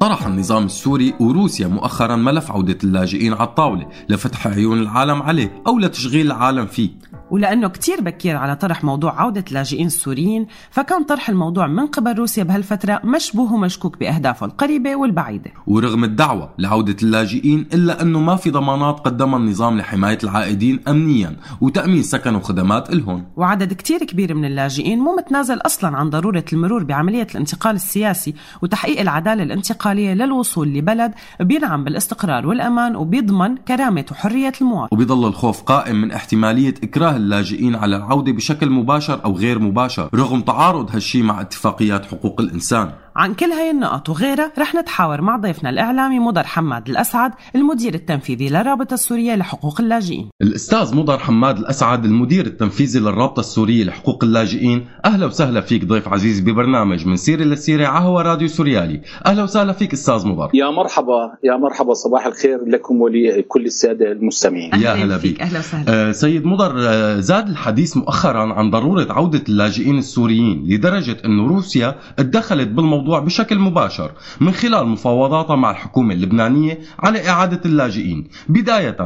Speaker 3: طرح النظام السوري وروسيا مؤخرا ملف عودة اللاجئين على الطاولة لفتح عيون العالم عليه أو لتشغيل العالم فيه
Speaker 2: ولأنه كتير بكير على طرح موضوع عودة اللاجئين السوريين فكان طرح الموضوع من قبل روسيا بهالفترة مشبوه ومشكوك بأهدافه القريبة والبعيدة.
Speaker 3: ورغم الدعوة لعودة اللاجئين إلا أنه ما في ضمانات قدمها النظام لحماية العائدين أمنيا وتأمين سكن وخدمات إلهم
Speaker 2: وعدد كتير كبير من اللاجئين مو متنازل أصلا عن ضرورة المرور بعملية الانتقال السياسي وتحقيق العدالة الانتقالية للوصول لبلد بينعم بالاستقرار والأمان وبيضمن كرامة وحرية المواطن.
Speaker 3: وبيضل الخوف قائم من احتمالية إكراه اللاجئين على العودة بشكل مباشر أو غير مباشر رغم تعارض هالشي مع اتفاقيات حقوق الإنسان.
Speaker 2: عن كل هاي النقط وغيرها رح نتحاور مع ضيفنا الإعلامي مضر حماد الأسعد المدير التنفيذي للرابطة السورية لحقوق اللاجئين.
Speaker 3: الأستاذ مضر حماد الأسعد المدير التنفيذي للرابطة السورية لحقوق اللاجئين. أهلا وسهلا فيك ضيف عزيز ببرنامج من سيرة لسيرة عهوى راديو سوريالي. أهلا وسهلا فيك أستاذ مضر.
Speaker 13: يا مرحبا يا مرحبا صباح الخير لكم ولكل السادة المستمعين.
Speaker 3: يا هلا بك.
Speaker 2: أهلا وسهلا.
Speaker 3: آه سيد مضر آه زاد الحديث مؤخرا عن ضرورة عودة اللاجئين السوريين لدرجة أن روسيا اتدخلت بالموضوع بشكل مباشر من خلال مفاوضاتها مع الحكومة اللبنانية على إعادة اللاجئين. بداية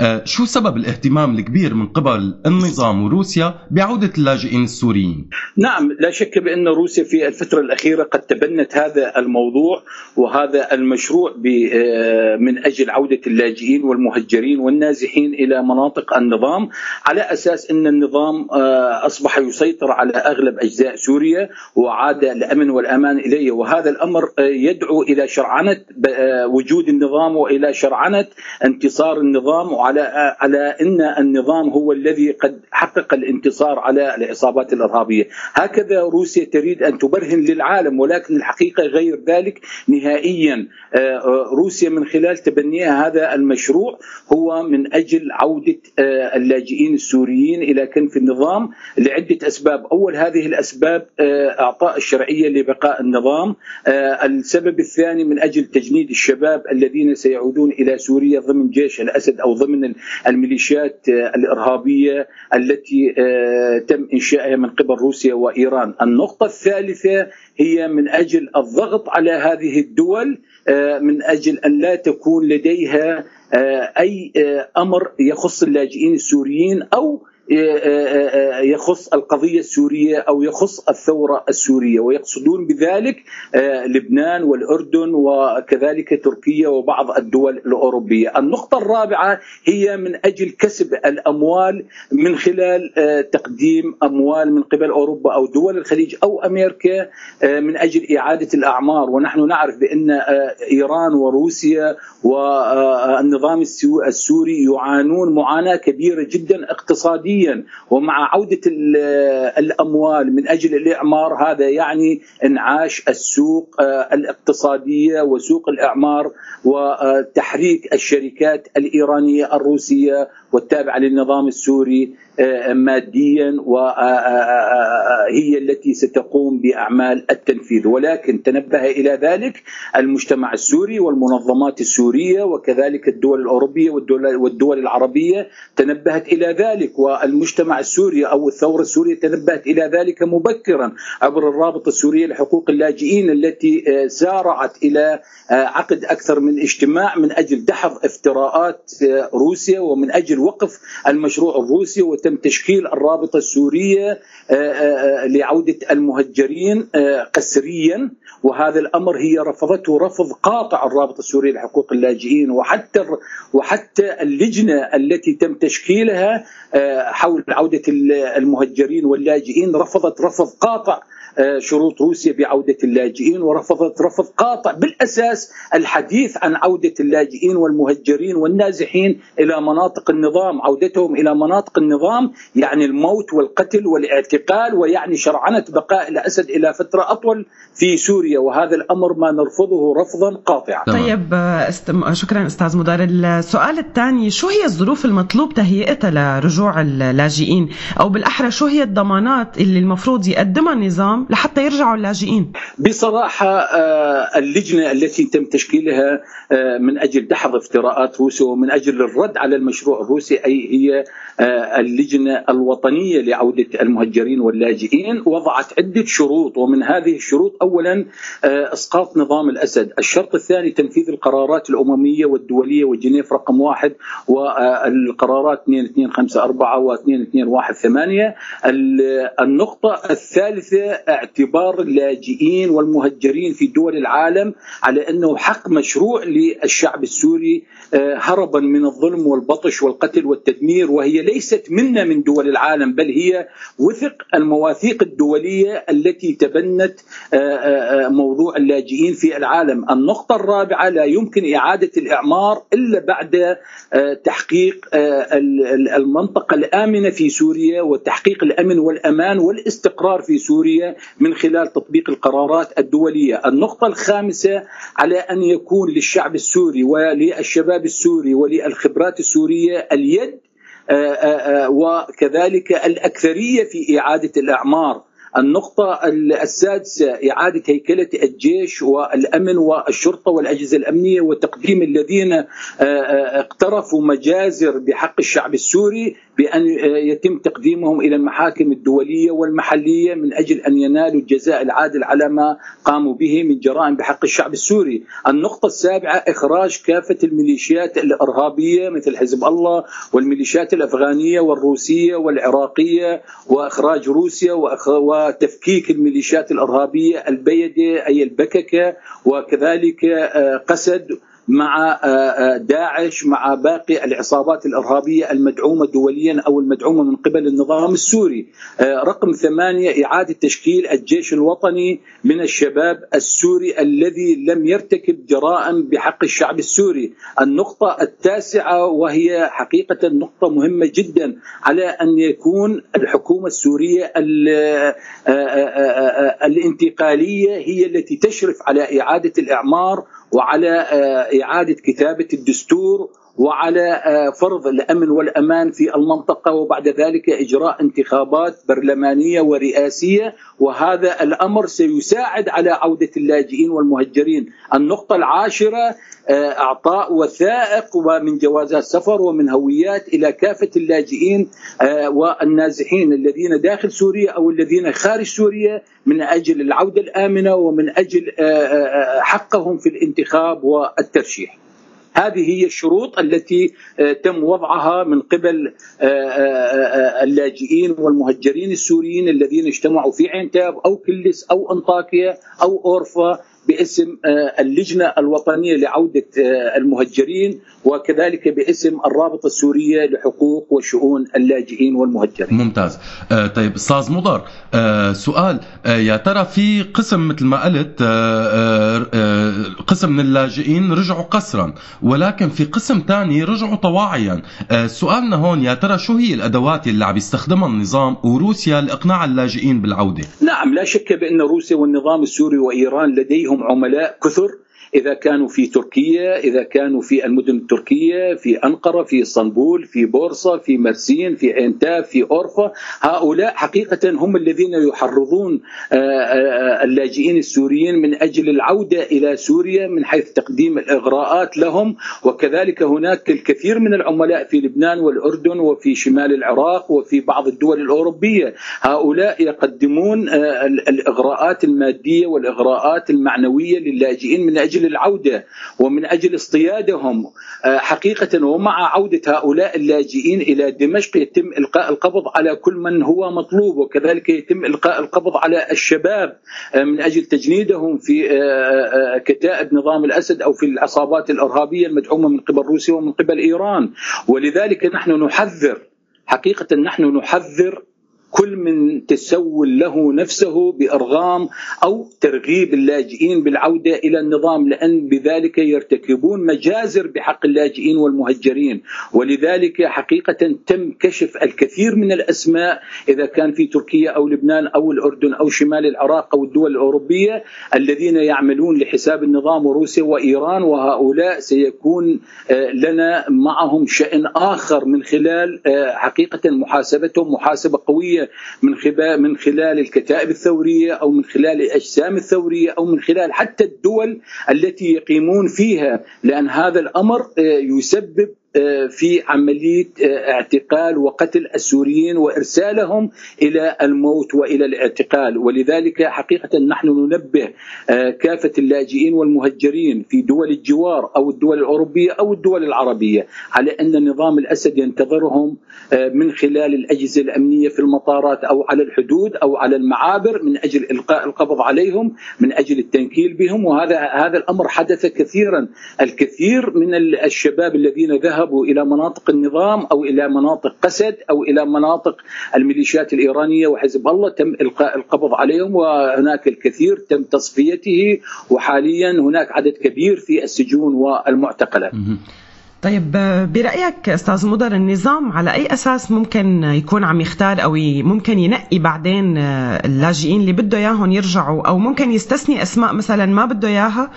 Speaker 3: آه شو سبب الاهتمام الكبير من قبل النظام وروسيا بعودة اللاجئين السوريين؟
Speaker 13: نعم لا شك بأن روسيا في الفترة الأخيرة قد تبنت هذا الموضوع وهذا المشروع آه، من أجل عودة اللاجئين والمهجرين والنازحين إلى مناطق النظام على أساس أن النظام آه، أصبح يسيطر على أغلب أجزاء سوريا وعاد الأمن والأمان إليه. وهذا الأمر آه، يدعو إلى شرعنة آه، وجود النظام وإلى شرعنة انتصار النظام وعلى آه، على أن النظام هو الذي قد حقق الانتصار على العصابات الإرهابية. هكذا روسيا تريد أن تبرهن للعالم ولكن الحقيقة غير ذلك. نهائيا روسيا من خلال تبنيها هذا المشروع هو من أجل عودة اللاجئين السوريين إلى كنف النظام لعدة أسباب. أول هذه الأسباب إعطاء الشرعية لبقاء النظام. آه، السبب الثاني من أجل تجنيد الشباب الذين سيعودون إلى سوريا ضمن جيش الأسد أو ضمن الميليشيات آه، الإرهابية التي آه، تم إنشائها من قبل روسيا وإيران. النقطة الثالثة هي من أجل الضغط على هذه الدول من أجل أن لا تكون لديها أي أمر يخص اللاجئين السوريين أو يخص القضية السورية أو يخص الثورة السورية ويقصدون بذلك لبنان والأردن وكذلك تركيا وبعض الدول الأوروبية. النقطة الرابعة هي من أجل كسب الأموال من خلال تقديم أموال من قبل أوروبا أو دول الخليج أو أمريكا من أجل إعادة الأعمار. ونحن نعرف بأن إيران وروسيا والنظام السو- السوري يعانون معاناة كبيرة جدا اقتصاديا ومع عودة ال- الأموال من أجل الإعمار هذا يعني إنعاش السوق آه، الاقتصادية وسوق الإعمار وتحريك الشركات الإيرانية الروسية والتابعة للنظام السوري آه، ماديا وهي التي ستقوم بأعمال التنفيذ. ولكن تنبه إلى ذلك المجتمع السوري والمنظمات السورية وكذلك الدول الأوروبية والدول, والدول العربية تنبهت إلى ذلك. والمجتمع السوري أو الثورة السورية تنبهت إلى ذلك مبكرا عبر الرابطة السورية لحقوق اللاجئين التي آه، سارعت إلى آه، عقد أكثر من اجتماع من أجل دحض افتراءات آه، روسيا ومن أجل وقف المشروع الروسي وتم تشكيل الرابطة السورية آه، آه، لعودة المهجرين آه، قسريا. وهذا الأمر هي رفضته رفض قاطع الرابطة السورية لحقوق اللاجئين وحتى وحتى اللجنة التي تم تشكيلها آه، حول عودة المهجرين واللاجئين رفضت رفض قاطع آه، شروط روسيا بعودة اللاجئين ورفضت رفض قاطع بالأساس الحديث عن عودة اللاجئين والمهجرين والنازحين إلى مناطق النظام عودتهم إلى مناطق النظام يعني الموت والقتل والاعتقال ويعني شرعنة بقاء الأسد إلى فترة أطول في سوريا وهذا الأمر ما نرفضه رفضا قاطعا.
Speaker 2: طيب آه، است... شكرا أستاذ مدار. السؤال الثاني شو هي الظروف المطلوب تهيئتها لرجوع اللاجئين؟ أو بالأحرى شو هي الضمانات اللي المفروض يقدمها النظام لحتى يرجعوا اللاجئين.
Speaker 13: بصراحة آه، اللجنة التي تم تشكيلها آه، من أجل دحض افتراءات روسيا ومن أجل الرد على المشروع الروسي أي هي آه، اللجنة الوطنية لعودة المهجرين واللاجئين وضعت عدة شروط ومن هذه الشروط أولا إسقاط نظام الأسد. الشرط الثاني تنفيذ القرارات الأممية والدولية وجنيف رقم واحد والقرارات 2254 و 2218 النقطة الثالثة اعتبار اللاجئين والمهجرين في دول العالم على أنه حق مشروع للشعب السوري آه، هربا من الظلم والبطش والقتل والتدمير وهي ليست منا من دول العالم بل هي وثق المواثيق الدولية التي تبنت آه، آه، موضوع اللاجئين في العالم. النقطة الرابعة لا يمكن إعادة الإعمار إلا بعد تحقيق المنطقة الآمنة في سوريا وتحقيق الأمن والأمان والاستقرار في سوريا. من خلال تطبيق القرارات الدولية. النقطة الخامسة على أن يكون للشعب السوري وللشباب السوري وللخبرات السورية اليد آه، آه، آه، وكذلك الأكثرية في إعادة الأعمار. النقطة السادسة إعادة هيكلة الجيش والأمن والشرطة والأجهزة الأمنية وتقديم الذين اقترفوا مجازر بحق الشعب السوري بأن يتم تقديمهم إلى المحاكم الدولية والمحلية من أجل أن ينالوا الجزاء العادل على ما قاموا به من جرائم بحق الشعب السوري. النقطة السابعة إخراج كافة الميليشيات الإرهابية مثل حزب الله والميليشيات الأفغانية والروسية والعراقية وإخراج روسيا وتفكيك الميليشيات الإرهابية البيدة أي البككة وكذلك آه، قسد مع آه، آه، داعش مع باقي العصابات الإرهابية المدعومة دوليا أو المدعومة من قبل النظام السوري. آه، رقم ثمانية إعادة تشكيل الجيش الوطني من الشباب السوري الذي لم يرتكب جرائم بحق الشعب السوري. النقطة التاسعة وهي حقيقة نقطة مهمة جدا على أن يكون الحكومة السورية الانتقالية هي التي تشرف على إعادة الإعمار وعلى آه، إعادة كتابة الدستور وعلى آه، فرض الأمن والأمان في المنطقة وبعد ذلك إجراء انتخابات برلمانية ورئاسية وهذا الأمر سيساعد على عودة اللاجئين والمهجرين. النقطة العاشرة آه، إعطاء وثائق ومن جوازات سفر ومن هويات إلى كافة اللاجئين والنازحين الذين داخل سوريا أو الذين خارج سوريا من أجل العودة الآمنة ومن أجل حقهم في الانتخاب والترشيح. هذه هي الشروط التي آه، تم وضعها من قبل آه، آه، اللاجئين والمهجرين السوريين الذين اجتمعوا في عين تاب أو كلس أو أنطاكيا أو أورفا باسم اللجنة الوطنية لعودة المهجرين وكذلك باسم الرابطة السورية لحقوق وشؤون اللاجئين والمهجرين.
Speaker 3: ممتاز. آه طيب أستاذ مضر آه سؤال آه يا ترى في قسم مثل ما قلت آه آه قسم من اللاجئين رجعوا قسرا ولكن في قسم ثاني رجعوا طواعيا. آه سؤالنا هون يا ترى شو هي الأدوات اللي عم يستخدمها النظام وروسيا لإقناع اللاجئين بالعودة؟
Speaker 13: نعم لا شك بأن روسيا والنظام السوري وإيران لديهم عملاء كثر إذا كانوا في تركيا إذا كانوا في المدن التركية في أنقرة في إسطنبول في بورصة في مرسين في عينتاب في أورفا هؤلاء حقيقة هم الذين يحرضون آه، آه، اللاجئين السوريين من أجل العودة إلى سوريا من حيث تقديم الإغراءات لهم. وكذلك هناك الكثير من العملاء في لبنان والأردن وفي شمال العراق وفي بعض الدول الأوروبية. هؤلاء يقدمون آه، الإغراءات المادية والإغراءات المعنوية للاجئين من أجل العودة ومن أجل اصطيادهم آه، حقيقة ومع عودة هؤلاء اللاجئين إلى دمشق يتم إلقاء القبض على كل من هو مطلوب وكذلك يتم إلقاء القبض على الشباب آه، من أجل تجنيدهم في آه، كتائب نظام الأسد أو في العصابات الإرهابية المدعومة من قبل روسيا ومن قبل إيران. ولذلك نحن نحذر حقيقة نحن نحذر كل من تسول له نفسه بأرغام أو ترغيب اللاجئين بالعودة إلى النظام لأن بذلك يرتكبون مجازر بحق اللاجئين والمهجرين. ولذلك حقيقة تم كشف الكثير من الأسماء إذا كان في تركيا أو لبنان أو الأردن أو شمال العراق أو الدول الأوروبية الذين يعملون لحساب النظام وروسيا وإيران وهؤلاء سيكون آه، لنا معهم شأن آخر من خلال آه، حقيقة محاسبتهم محاسبة قوية من خلال من خلال الكتائب الثورية أو من خلال الأجسام الثورية أو من خلال حتى الدول التي يقيمون فيها لأن هذا الأمر آه، يسبب في عملية آه، اعتقال وقتل السوريين وإرسالهم إلى الموت وإلى الاعتقال. ولذلك حقيقة نحن ننبه آه، كافة اللاجئين والمهجرين في دول الجوار أو الدول الأوروبية أو الدول العربية على أن نظام الأسد ينتظرهم آه، من خلال الأجهزة الأمنية في المطارات أو على الحدود أو على المعابر من أجل إلقاء القبض عليهم من أجل التنكيل بهم. وهذا هذا الأمر حدث كثيرا الكثير من ال- الشباب الذين ذهبوا إلى مناطق النظام أو إلى مناطق قسد أو إلى مناطق الميليشيات الإيرانية وحزب الله تم إلقاء القبض عليهم وهناك الكثير تم تصفيته وحاليا هناك عدد كبير في السجون والمعتقلات.
Speaker 2: طيب آه، برأيك أستاذ مضر النظام على أي أساس ممكن يكون عم يختار أو ممكن ينقي بعدين آه، اللاجئين اللي بده إياهم يرجعوا أو ممكن يستثني أسماء مثلا ما بده إياها؟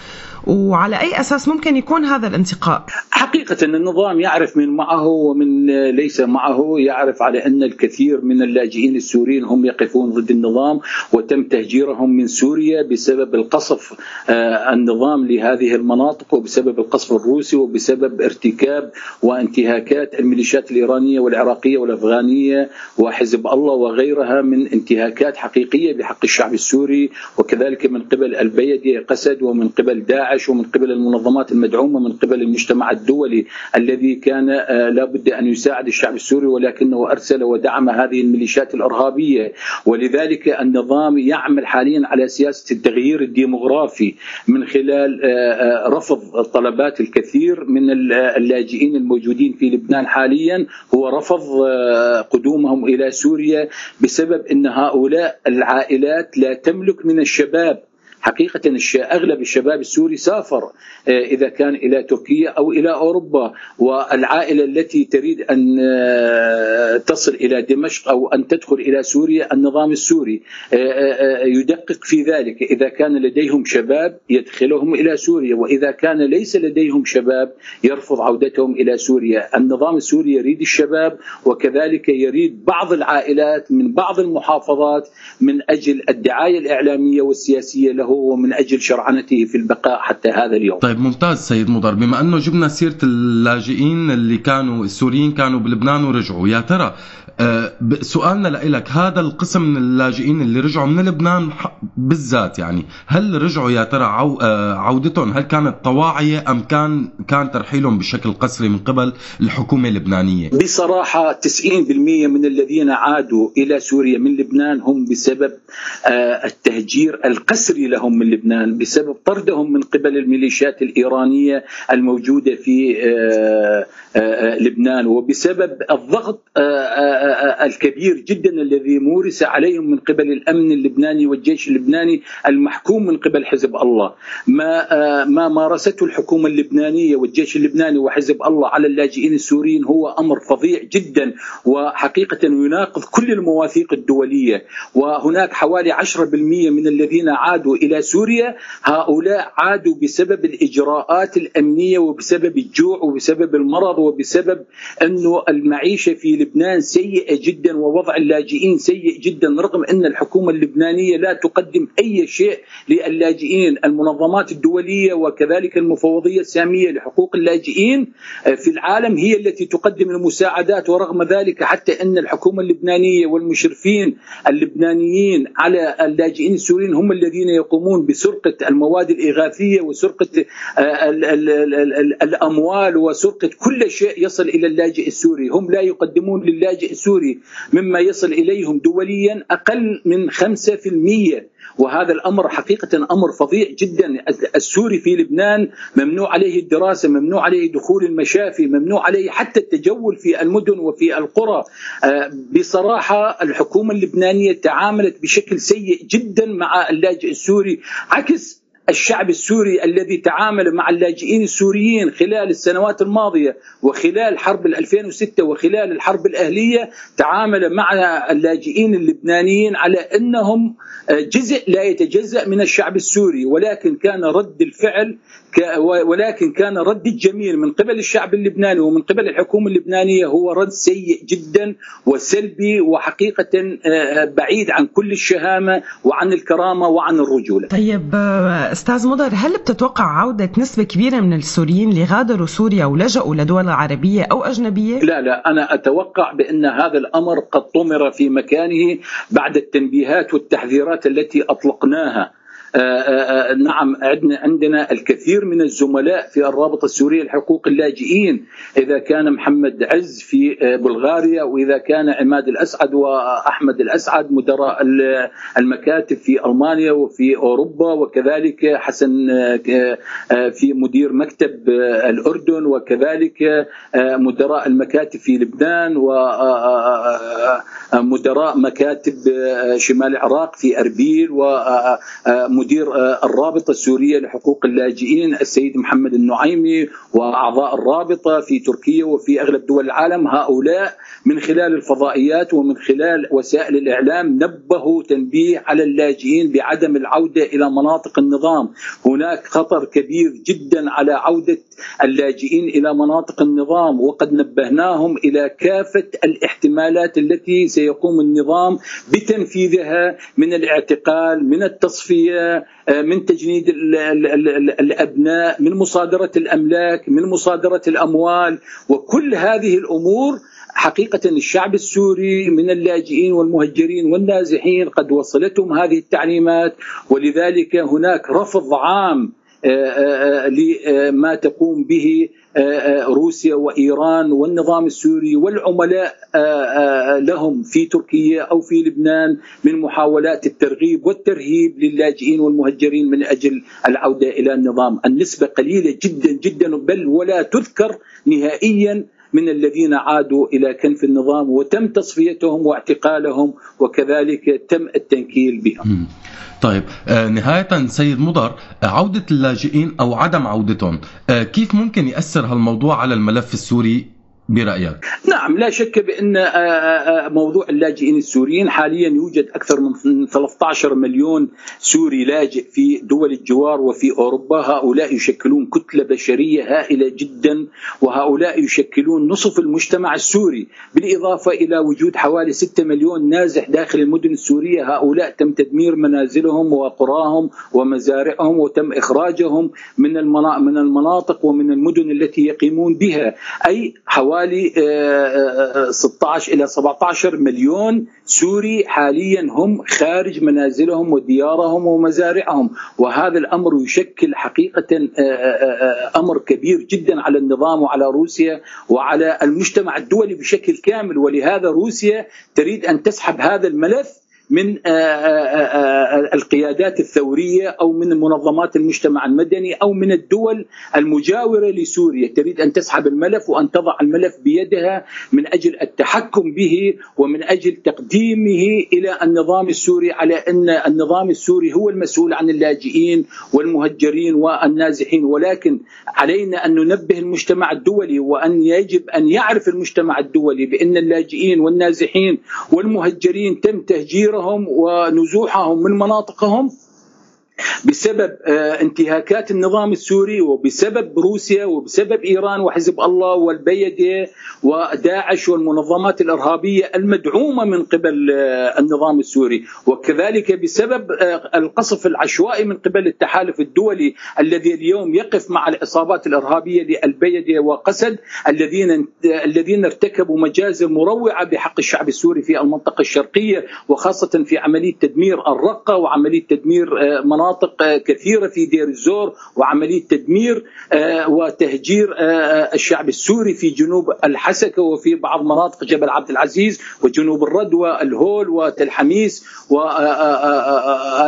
Speaker 2: وعلى أي أساس ممكن يكون هذا الانتقاء؟
Speaker 13: حقيقة النظام يعرف من معه ومن ليس معه يعرف على أن الكثير من اللاجئين السوريين هم يقفون ضد النظام وتم تهجيرهم من سوريا بسبب القصف آه، النظام لهذه المناطق وبسبب القصف الروسي وبسبب ارتكاب وانتهاكات الميليشيات الإيرانية والعراقية والأفغانية وحزب الله وغيرها من انتهاكات حقيقية بحق الشعب السوري وكذلك من قبل البيدي قسد ومن قبل داعش ومن قبل المنظمات المدعومة من قبل المجتمع الدولي الذي كان آه، لابد أن يساعد الشعب السوري ولكنه أرسل ودعم هذه الميليشيات الإرهابية. ولذلك النظام يعمل حاليا على سياسة التغيير الديمغرافي من خلال آه، آه، رفض طلبات الكثير من اللاجئين الموجودين في لبنان حاليا هو رفض آه، قدومهم إلى سوريا بسبب أن هؤلاء العائلات لا تملك من الشباب حقيقة أغلب الشباب السوري سافر آه، إذا كان إلى تركيا أو إلى أوروبا والعائلة التي تريد أن آه، تصل إلى دمشق أو أن تدخل إلى سوريا النظام السوري آه، يدقق في ذلك. إذا كان لديهم شباب يدخلهم إلى سوريا وإذا كان ليس لديهم شباب يرفض عودتهم إلى سوريا. النظام السوري يريد الشباب وكذلك يريد بعض العائلات من بعض المحافظات من أجل الدعاية الإعلامية والسياسية له ومن أجل شرعنته في البقاء حتى هذا اليوم.
Speaker 3: طيب ممتاز سيد مضر. بما أنه جبنا سيرة اللاجئين اللي كانوا السوريين كانوا بلبنان ورجعوا يا ترى سؤالنا لك هذا القسم من اللاجئين اللي رجعوا من لبنان بالذات يعني هل رجعوا يا ترى عو آه، عودتهم؟ هل كانت طواعية أم كان كان ترحيلهم بشكل قسري من قبل الحكومة اللبنانية؟
Speaker 13: بصراحة 90% من الذين عادوا إلى سوريا من لبنان هم بسبب آه، التهجير القسري لهم من لبنان بسبب طردهم من قبل الميليشيات الإيرانية الموجودة في آه، آه، لبنان وبسبب الضغط آه، آه، آه، الكبير جدا الذي مورس عليهم من قبل الأمن اللبناني والجيش اللبناني المحكوم من قبل حزب الله. ما ما مارسته الحكومة اللبنانية والجيش اللبناني وحزب الله على اللاجئين السوريين هو أمر فظيع جدا وحقيقة يناقض كل المواثيق الدولية. وهناك حوالي 10% من الذين عادوا إلى سوريا هؤلاء عادوا بسبب الإجراءات الأمنية وبسبب الجوع وبسبب المرض وبسبب أنه المعيشة في لبنان سيئة جدا ووضع اللاجئين سيء جدا رغم أن الحكومة اللبنانية لا تقدم أي شيء للاجئين. المنظمات الدولية وكذلك المفوضية السامية لحقوق اللاجئين في العالم هي التي تقدم المساعدات ورغم ذلك حتى أن الحكومة اللبنانية والمشرفين اللبنانيين على اللاجئين السوريين هم الذين يقومون بسرقة المواد الإغاثية وسرقة ال- ال- ال- ال- ال- الأموال وسرقة كل شيء يصل إلى اللاجئ السوري. هم لا يقدمون للاجئ السوري مما يصل إليهم دوليا أقل من 5% وهذا الأمر حقيقة أمر فظيع جدا. السوري في لبنان ممنوع عليه الدراسة ممنوع عليه دخول المشافي ممنوع عليه حتى التجول في المدن وفي القرى. آه، بصراحة الحكومة اللبنانية تعاملت بشكل سيء جدا مع اللاجئ السوري عكس الشعب السوري الذي تعامل مع اللاجئين السوريين خلال السنوات الماضية وخلال حرب 2006 وخلال الحرب الأهلية تعامل مع اللاجئين اللبنانيين على أنهم جزء لا يتجزأ من الشعب السوري ولكن كان رد الفعل ولكن كان رد الجميل من قبل الشعب اللبناني ومن قبل الحكومة اللبنانية هو رد سيء جدا وسلبي وحقيقة آه، بعيد عن كل الشهامة وعن الكرامة وعن الرجولة.
Speaker 2: طيب آه، أستاذ مضر هل بتتوقع عودة نسبة كبيرة من السوريين اللي غادروا سوريا ولجأوا لدول عربية أو أجنبية؟
Speaker 13: لا لا أنا أتوقع بأن هذا الأمر قد طمر في مكانه بعد التنبيهات والتحذيرات التي أطلقناها نعم عندنا الكثير من الزملاء في الرابطة السورية لحقوق اللاجئين. إذا كان محمد عز في بلغاريا وإذا كان عماد الأسعد وأحمد الأسعد مدراء المكاتب في ألمانيا وفي أوروبا وكذلك حسن في مدير مكتب الأردن وكذلك مدراء المكاتب في لبنان ومدراء مكاتب شمال العراق في أربيل و مدير آه، الرابطة السورية لحقوق اللاجئين السيد محمد النعيمي وأعضاء الرابطة في تركيا وفي أغلب دول العالم. هؤلاء من خلال الفضائيات ومن خلال وسائل الإعلام نبهوا تنبيه على اللاجئين بعدم العودة إلى مناطق النظام، هناك خطر كبير جدا على عودة اللاجئين إلى مناطق النظام وقد نبهناهم إلى كافة الاحتمالات التي سيقوم النظام بتنفيذها من الاعتقال، من التصفية من تجنيد الأبناء من مصادرة الأملاك من مصادرة الأموال. وكل هذه الأمور حقيقة الشعب السوري من اللاجئين والمهجرين والنازحين قد وصلتهم هذه التعليمات. ولذلك هناك رفض عام آه، آه، لما تقوم به روسيا وإيران والنظام السوري والعملاء لهم في تركيا أو في لبنان من محاولات الترغيب والترهيب للاجئين والمهجرين من أجل العودة إلى النظام، النسبة قليلة جدا جدا بل ولا تذكر نهائيا من الذين عادوا إلى كنف النظام وتم تصفيتهم واعتقالهم وكذلك تم التنكيل بهم.
Speaker 3: طيب آه نهاية سيد مضر آه، عودة اللاجئين أو عدم عودتهم آه كيف ممكن يأثر هالموضوع على الملف السوري برأيك؟
Speaker 13: نعم لا شك بأن آه، آه، آه، موضوع اللاجئين السوريين حاليا يوجد أكثر من 13 مليون سوري لاجئ في دول الجوار وفي أوروبا. هؤلاء يشكلون كتلة بشرية هائلة جدا وهؤلاء يشكلون نصف المجتمع السوري. بالإضافة إلى وجود حوالي 6 مليون نازح داخل المدن السورية هؤلاء تم تدمير منازلهم وقراهم ومزارعهم وتم إخراجهم من من المناطق ومن المدن التي يقيمون بها. أي حوالي حوالي 16 إلى 17 مليون سوري حاليا هم خارج منازلهم وديارهم ومزارعهم. وهذا الأمر يشكل حقيقه آه، آه، آه، أمر كبير جدا على النظام وعلى روسيا وعلى المجتمع الدولي بشكل كامل. ولهذا روسيا تريد أن تسحب هذا الملف من آه، آه، آه، القيادات الثورية أو من منظمات المجتمع المدني أو من الدول المجاورة لسوريا. تريد أن تسحب الملف وأن تضع الملف بيدها من أجل التحكم به ومن أجل تقديمه إلى النظام السوري على أن النظام السوري هو المسؤول عن اللاجئين والمهجرين والنازحين. ولكن علينا أن ننبه المجتمع الدولي وأن يجب أن يعرف المجتمع الدولي بأن اللاجئين والنازحين والمهجرين تم تهجيرهم تهجيرهم ونزوحهم من مناطقهم بسبب آه، انتهاكات النظام السوري وبسبب روسيا وبسبب إيران وحزب الله والبيده وداعش والمنظمات الإرهابية المدعومة من قبل آه، النظام السوري. وكذلك بسبب آه، القصف العشوائي من قبل التحالف الدولي الذي اليوم يقف مع العصابات الإرهابية للبيده وقسد الذين الذين ارتكبوا مجازر مروعة بحق الشعب السوري في المنطقة الشرقية وخاصة في عملية تدمير الرقة وعملية تدمير مناطق مناطق كثيرة في دير الزور وعملية تدمير آه، وتهجير آه، الشعب السوري في جنوب الحسكة وفي بعض مناطق جبل عبد العزيز وجنوب الردوة الهول وتل حميس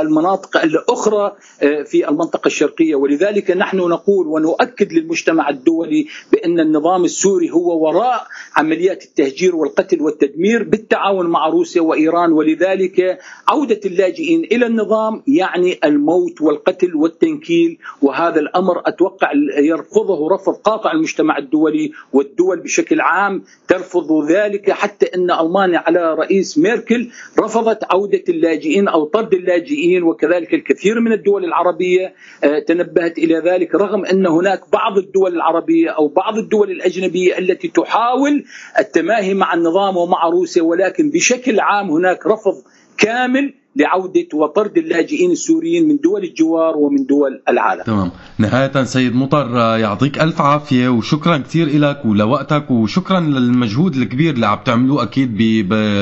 Speaker 13: والمناطق الأخرى آه، في المنطقة الشرقية. ولذلك نحن نقول ونؤكد للمجتمع الدولي بأن النظام السوري هو وراء عمليات التهجير والقتل والتدمير بالتعاون مع روسيا وإيران. ولذلك عودة اللاجئين إلى النظام يعني الموت الموت والقتل والتنكيل وهذا الأمر أتوقع يرفضه رفض قاطع المجتمع الدولي والدول بشكل عام ترفض ذلك حتى إن ألمانيا على رئيس ميركل رفضت عودة اللاجئين أو طرد اللاجئين وكذلك الكثير من الدول العربية آه، تنبهت إلى ذلك رغم إن هناك بعض الدول العربية أو بعض الدول الأجنبية التي تحاول التماهي مع النظام ومع روسيا ولكن بشكل عام هناك رفض كامل لعودة وطرد اللاجئين السوريين من دول الجوار ومن دول العالم.
Speaker 3: تمام نهاية سيد مطر يعطيك ألف عافية وشكرا كثير لك ولوقتك وشكرا للمجهود الكبير اللي عم تعملوه أكيد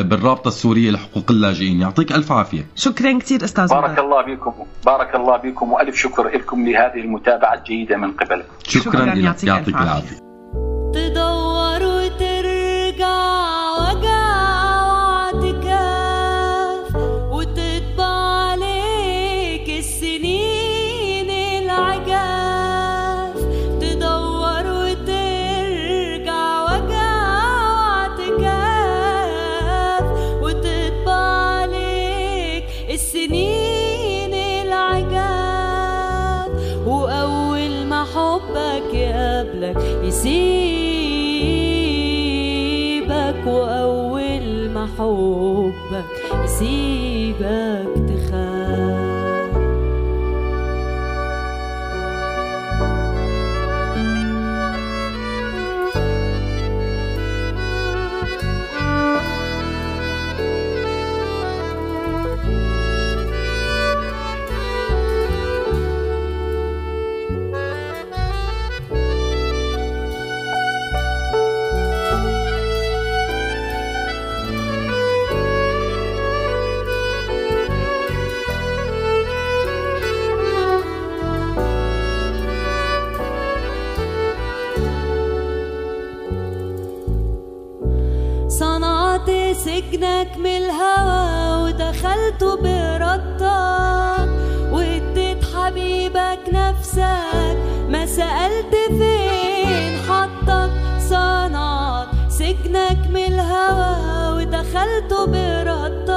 Speaker 3: بالرابطة السورية لحقوق اللاجئين يعطيك ألف عافية
Speaker 2: شكرا كثير أستاذ
Speaker 13: بارك
Speaker 2: مطر.
Speaker 13: الله بكم بارك الله بكم وألف شكر لكم لهذه المتابعة الجيدة من قبلكم.
Speaker 3: شكرا,
Speaker 2: شكراً،
Speaker 3: لك
Speaker 2: يعطيك
Speaker 3: يعطيك. العافية
Speaker 9: تدور وترجع ودخلت بردك واديت حبيبك نفسك ما سألت فين حطك صنعت سجنك من الهوى ودخلت بردك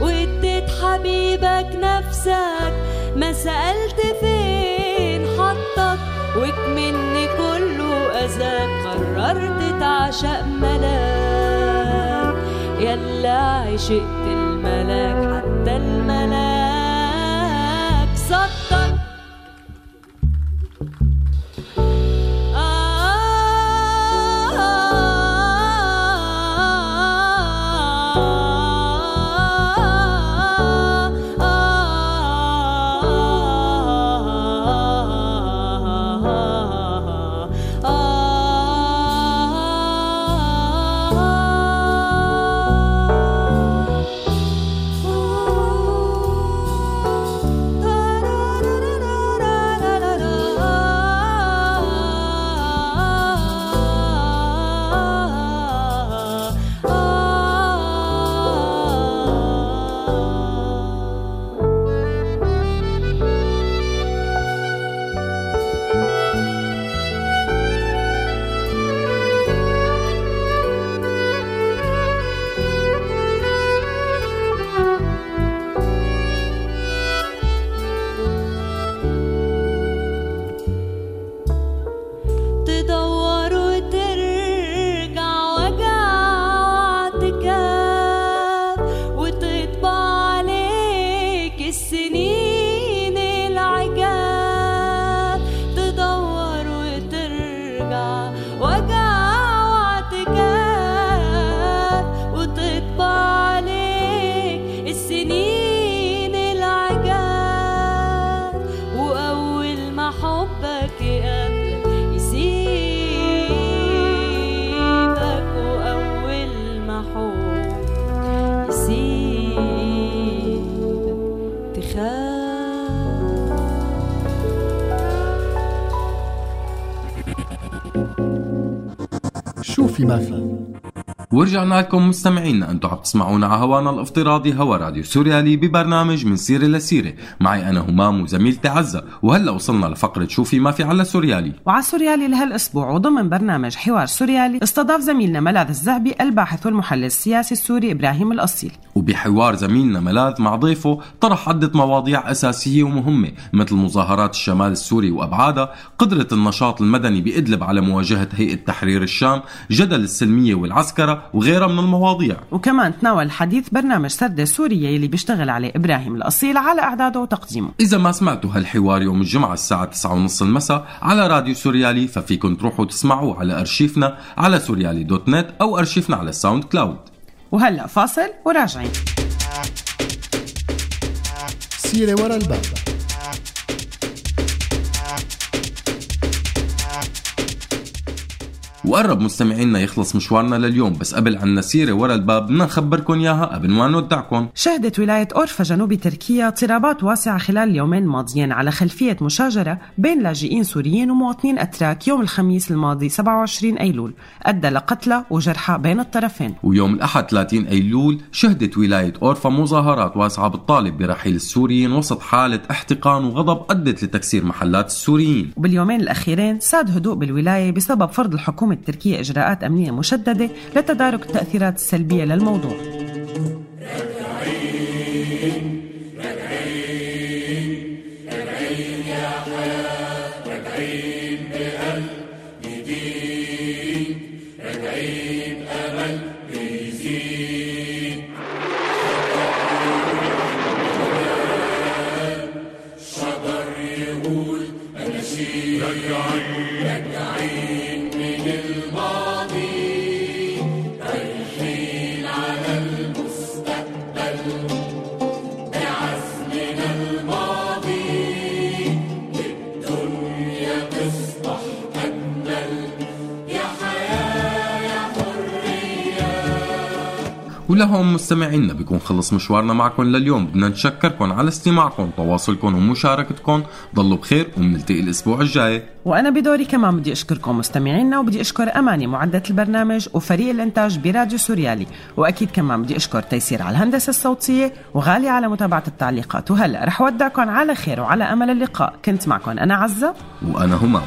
Speaker 9: واديت حبيبك نفسك ما سألت فين حطك وكمن كله أذاك قررت تعشق ملاك. يلا عشقت الملاك حتى الملاك. ما
Speaker 1: في
Speaker 3: ورجعنا لكم مستمعينا أنتم عم تسمعونا على هوانا الافتراضي هوا راديو سوريالي ببرنامج من سيرة لسيرة. معي أنا همام وزميلتي عزه وهلا وصلنا لفقرة شوفي ما في على سوريالي
Speaker 2: وعلى سوريالي لهالأسبوع وضمن برنامج حوار سوريالي استضاف زميلنا ملاذ الزعبي الباحث والمحلل السياسي السوري إبراهيم الأصيل.
Speaker 3: وبحوار زميلنا ملاذ مع ضيفه طرح عدة مواضيع أساسية ومهمة مثل مظاهرات الشمال السوري وأبعادها قدرة النشاط المدني بإدلب على مواجهة هيئة تحرير الشام جدل السلمية والعسكرة وغيرها من المواضيع.
Speaker 2: وكمان تناول الحديث برنامج سردة سورية يلي بيشتغل عليه إبراهيم الأصيل على إعداده وتقديمه.
Speaker 3: إذا ما سمعتوا هالحوار يوم الجمعة الساعة 9:30 المساء على راديو سوريالي ففيكن تروحوا تسمعوه على أرشيفنا على سوريالي dot net أو أرشيفنا على ال SoundCloud.
Speaker 2: وهلأ فاصل وراجعين.
Speaker 1: سيرة ورا الباب.
Speaker 3: وقرب مستمعينا يخلص مشوارنا لليوم بس قبل عنا سيرة ورا الباب بدنا نخبركم إياها قبل ما نودعكم
Speaker 2: شهدت ولاية أورفا جنوب تركيا اضطرابات واسعة خلال اليومين الماضيين على خلفية مشاجرة بين لاجئين سوريين ومواطنين أتراك يوم الخميس الماضي 27 أيلول. أدى لقتلى وجرحى بين الطرفين.
Speaker 3: ويوم الأحد 30 أيلول شهدت ولاية أورفا مظاهرات واسعة بتطالب برحيل السوريين وسط حالة احتقان وغضب أدت لتكسير محلات السوريين.
Speaker 2: وباليومين الأخيرين ساد هدوء بالولاية بسبب فرض الحكومة التركية إجراءات أمنية مشددة لتدارك التأثيرات السلبية للموضوع.
Speaker 3: ولهم مستمعينا بيكون خلص مشوارنا معكم لليوم. بدنا نشكركم على استماعكم تواصلكم ومشاركتكم. ضلوا بخير وبنلتقي الأسبوع الجاي.
Speaker 2: وأنا بدوري كمان بدي أشكركم مستمعينا وبدي أشكر أماني معدة البرنامج وفريق الإنتاج براديو سوريالي. وأكيد كمان بدي أشكر تيسير على الهندسة الصوتية وغالي على متابعة التعليقات. وهلأ رح ودعكم على خير وعلى أمل اللقاء. كنت معكم أنا عزة.
Speaker 3: وأنا همام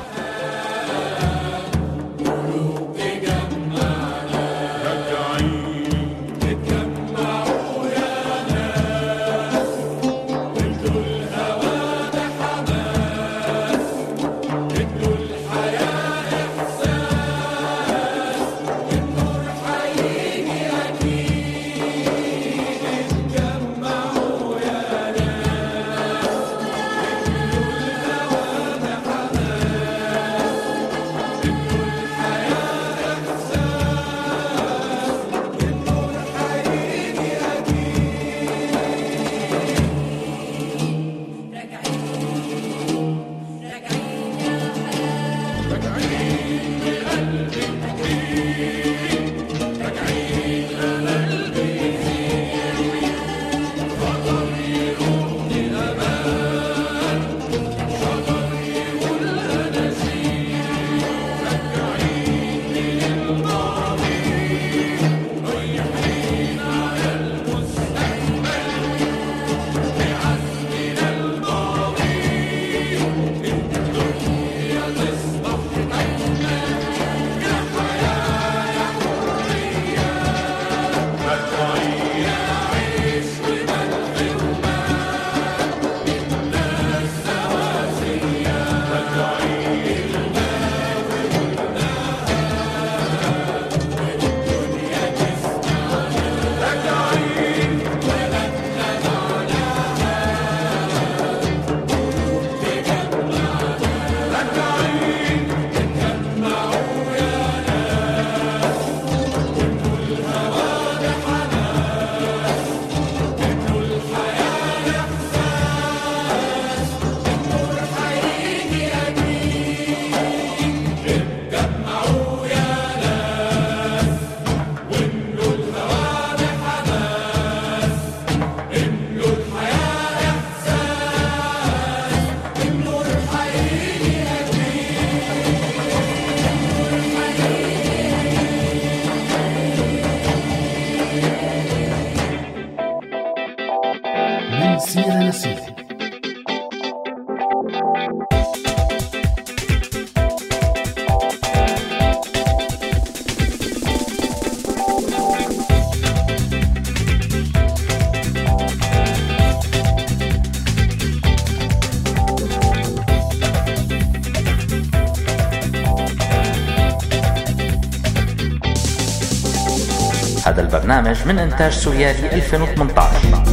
Speaker 12: هذا البرنامج من إنتاج سوريالي 2018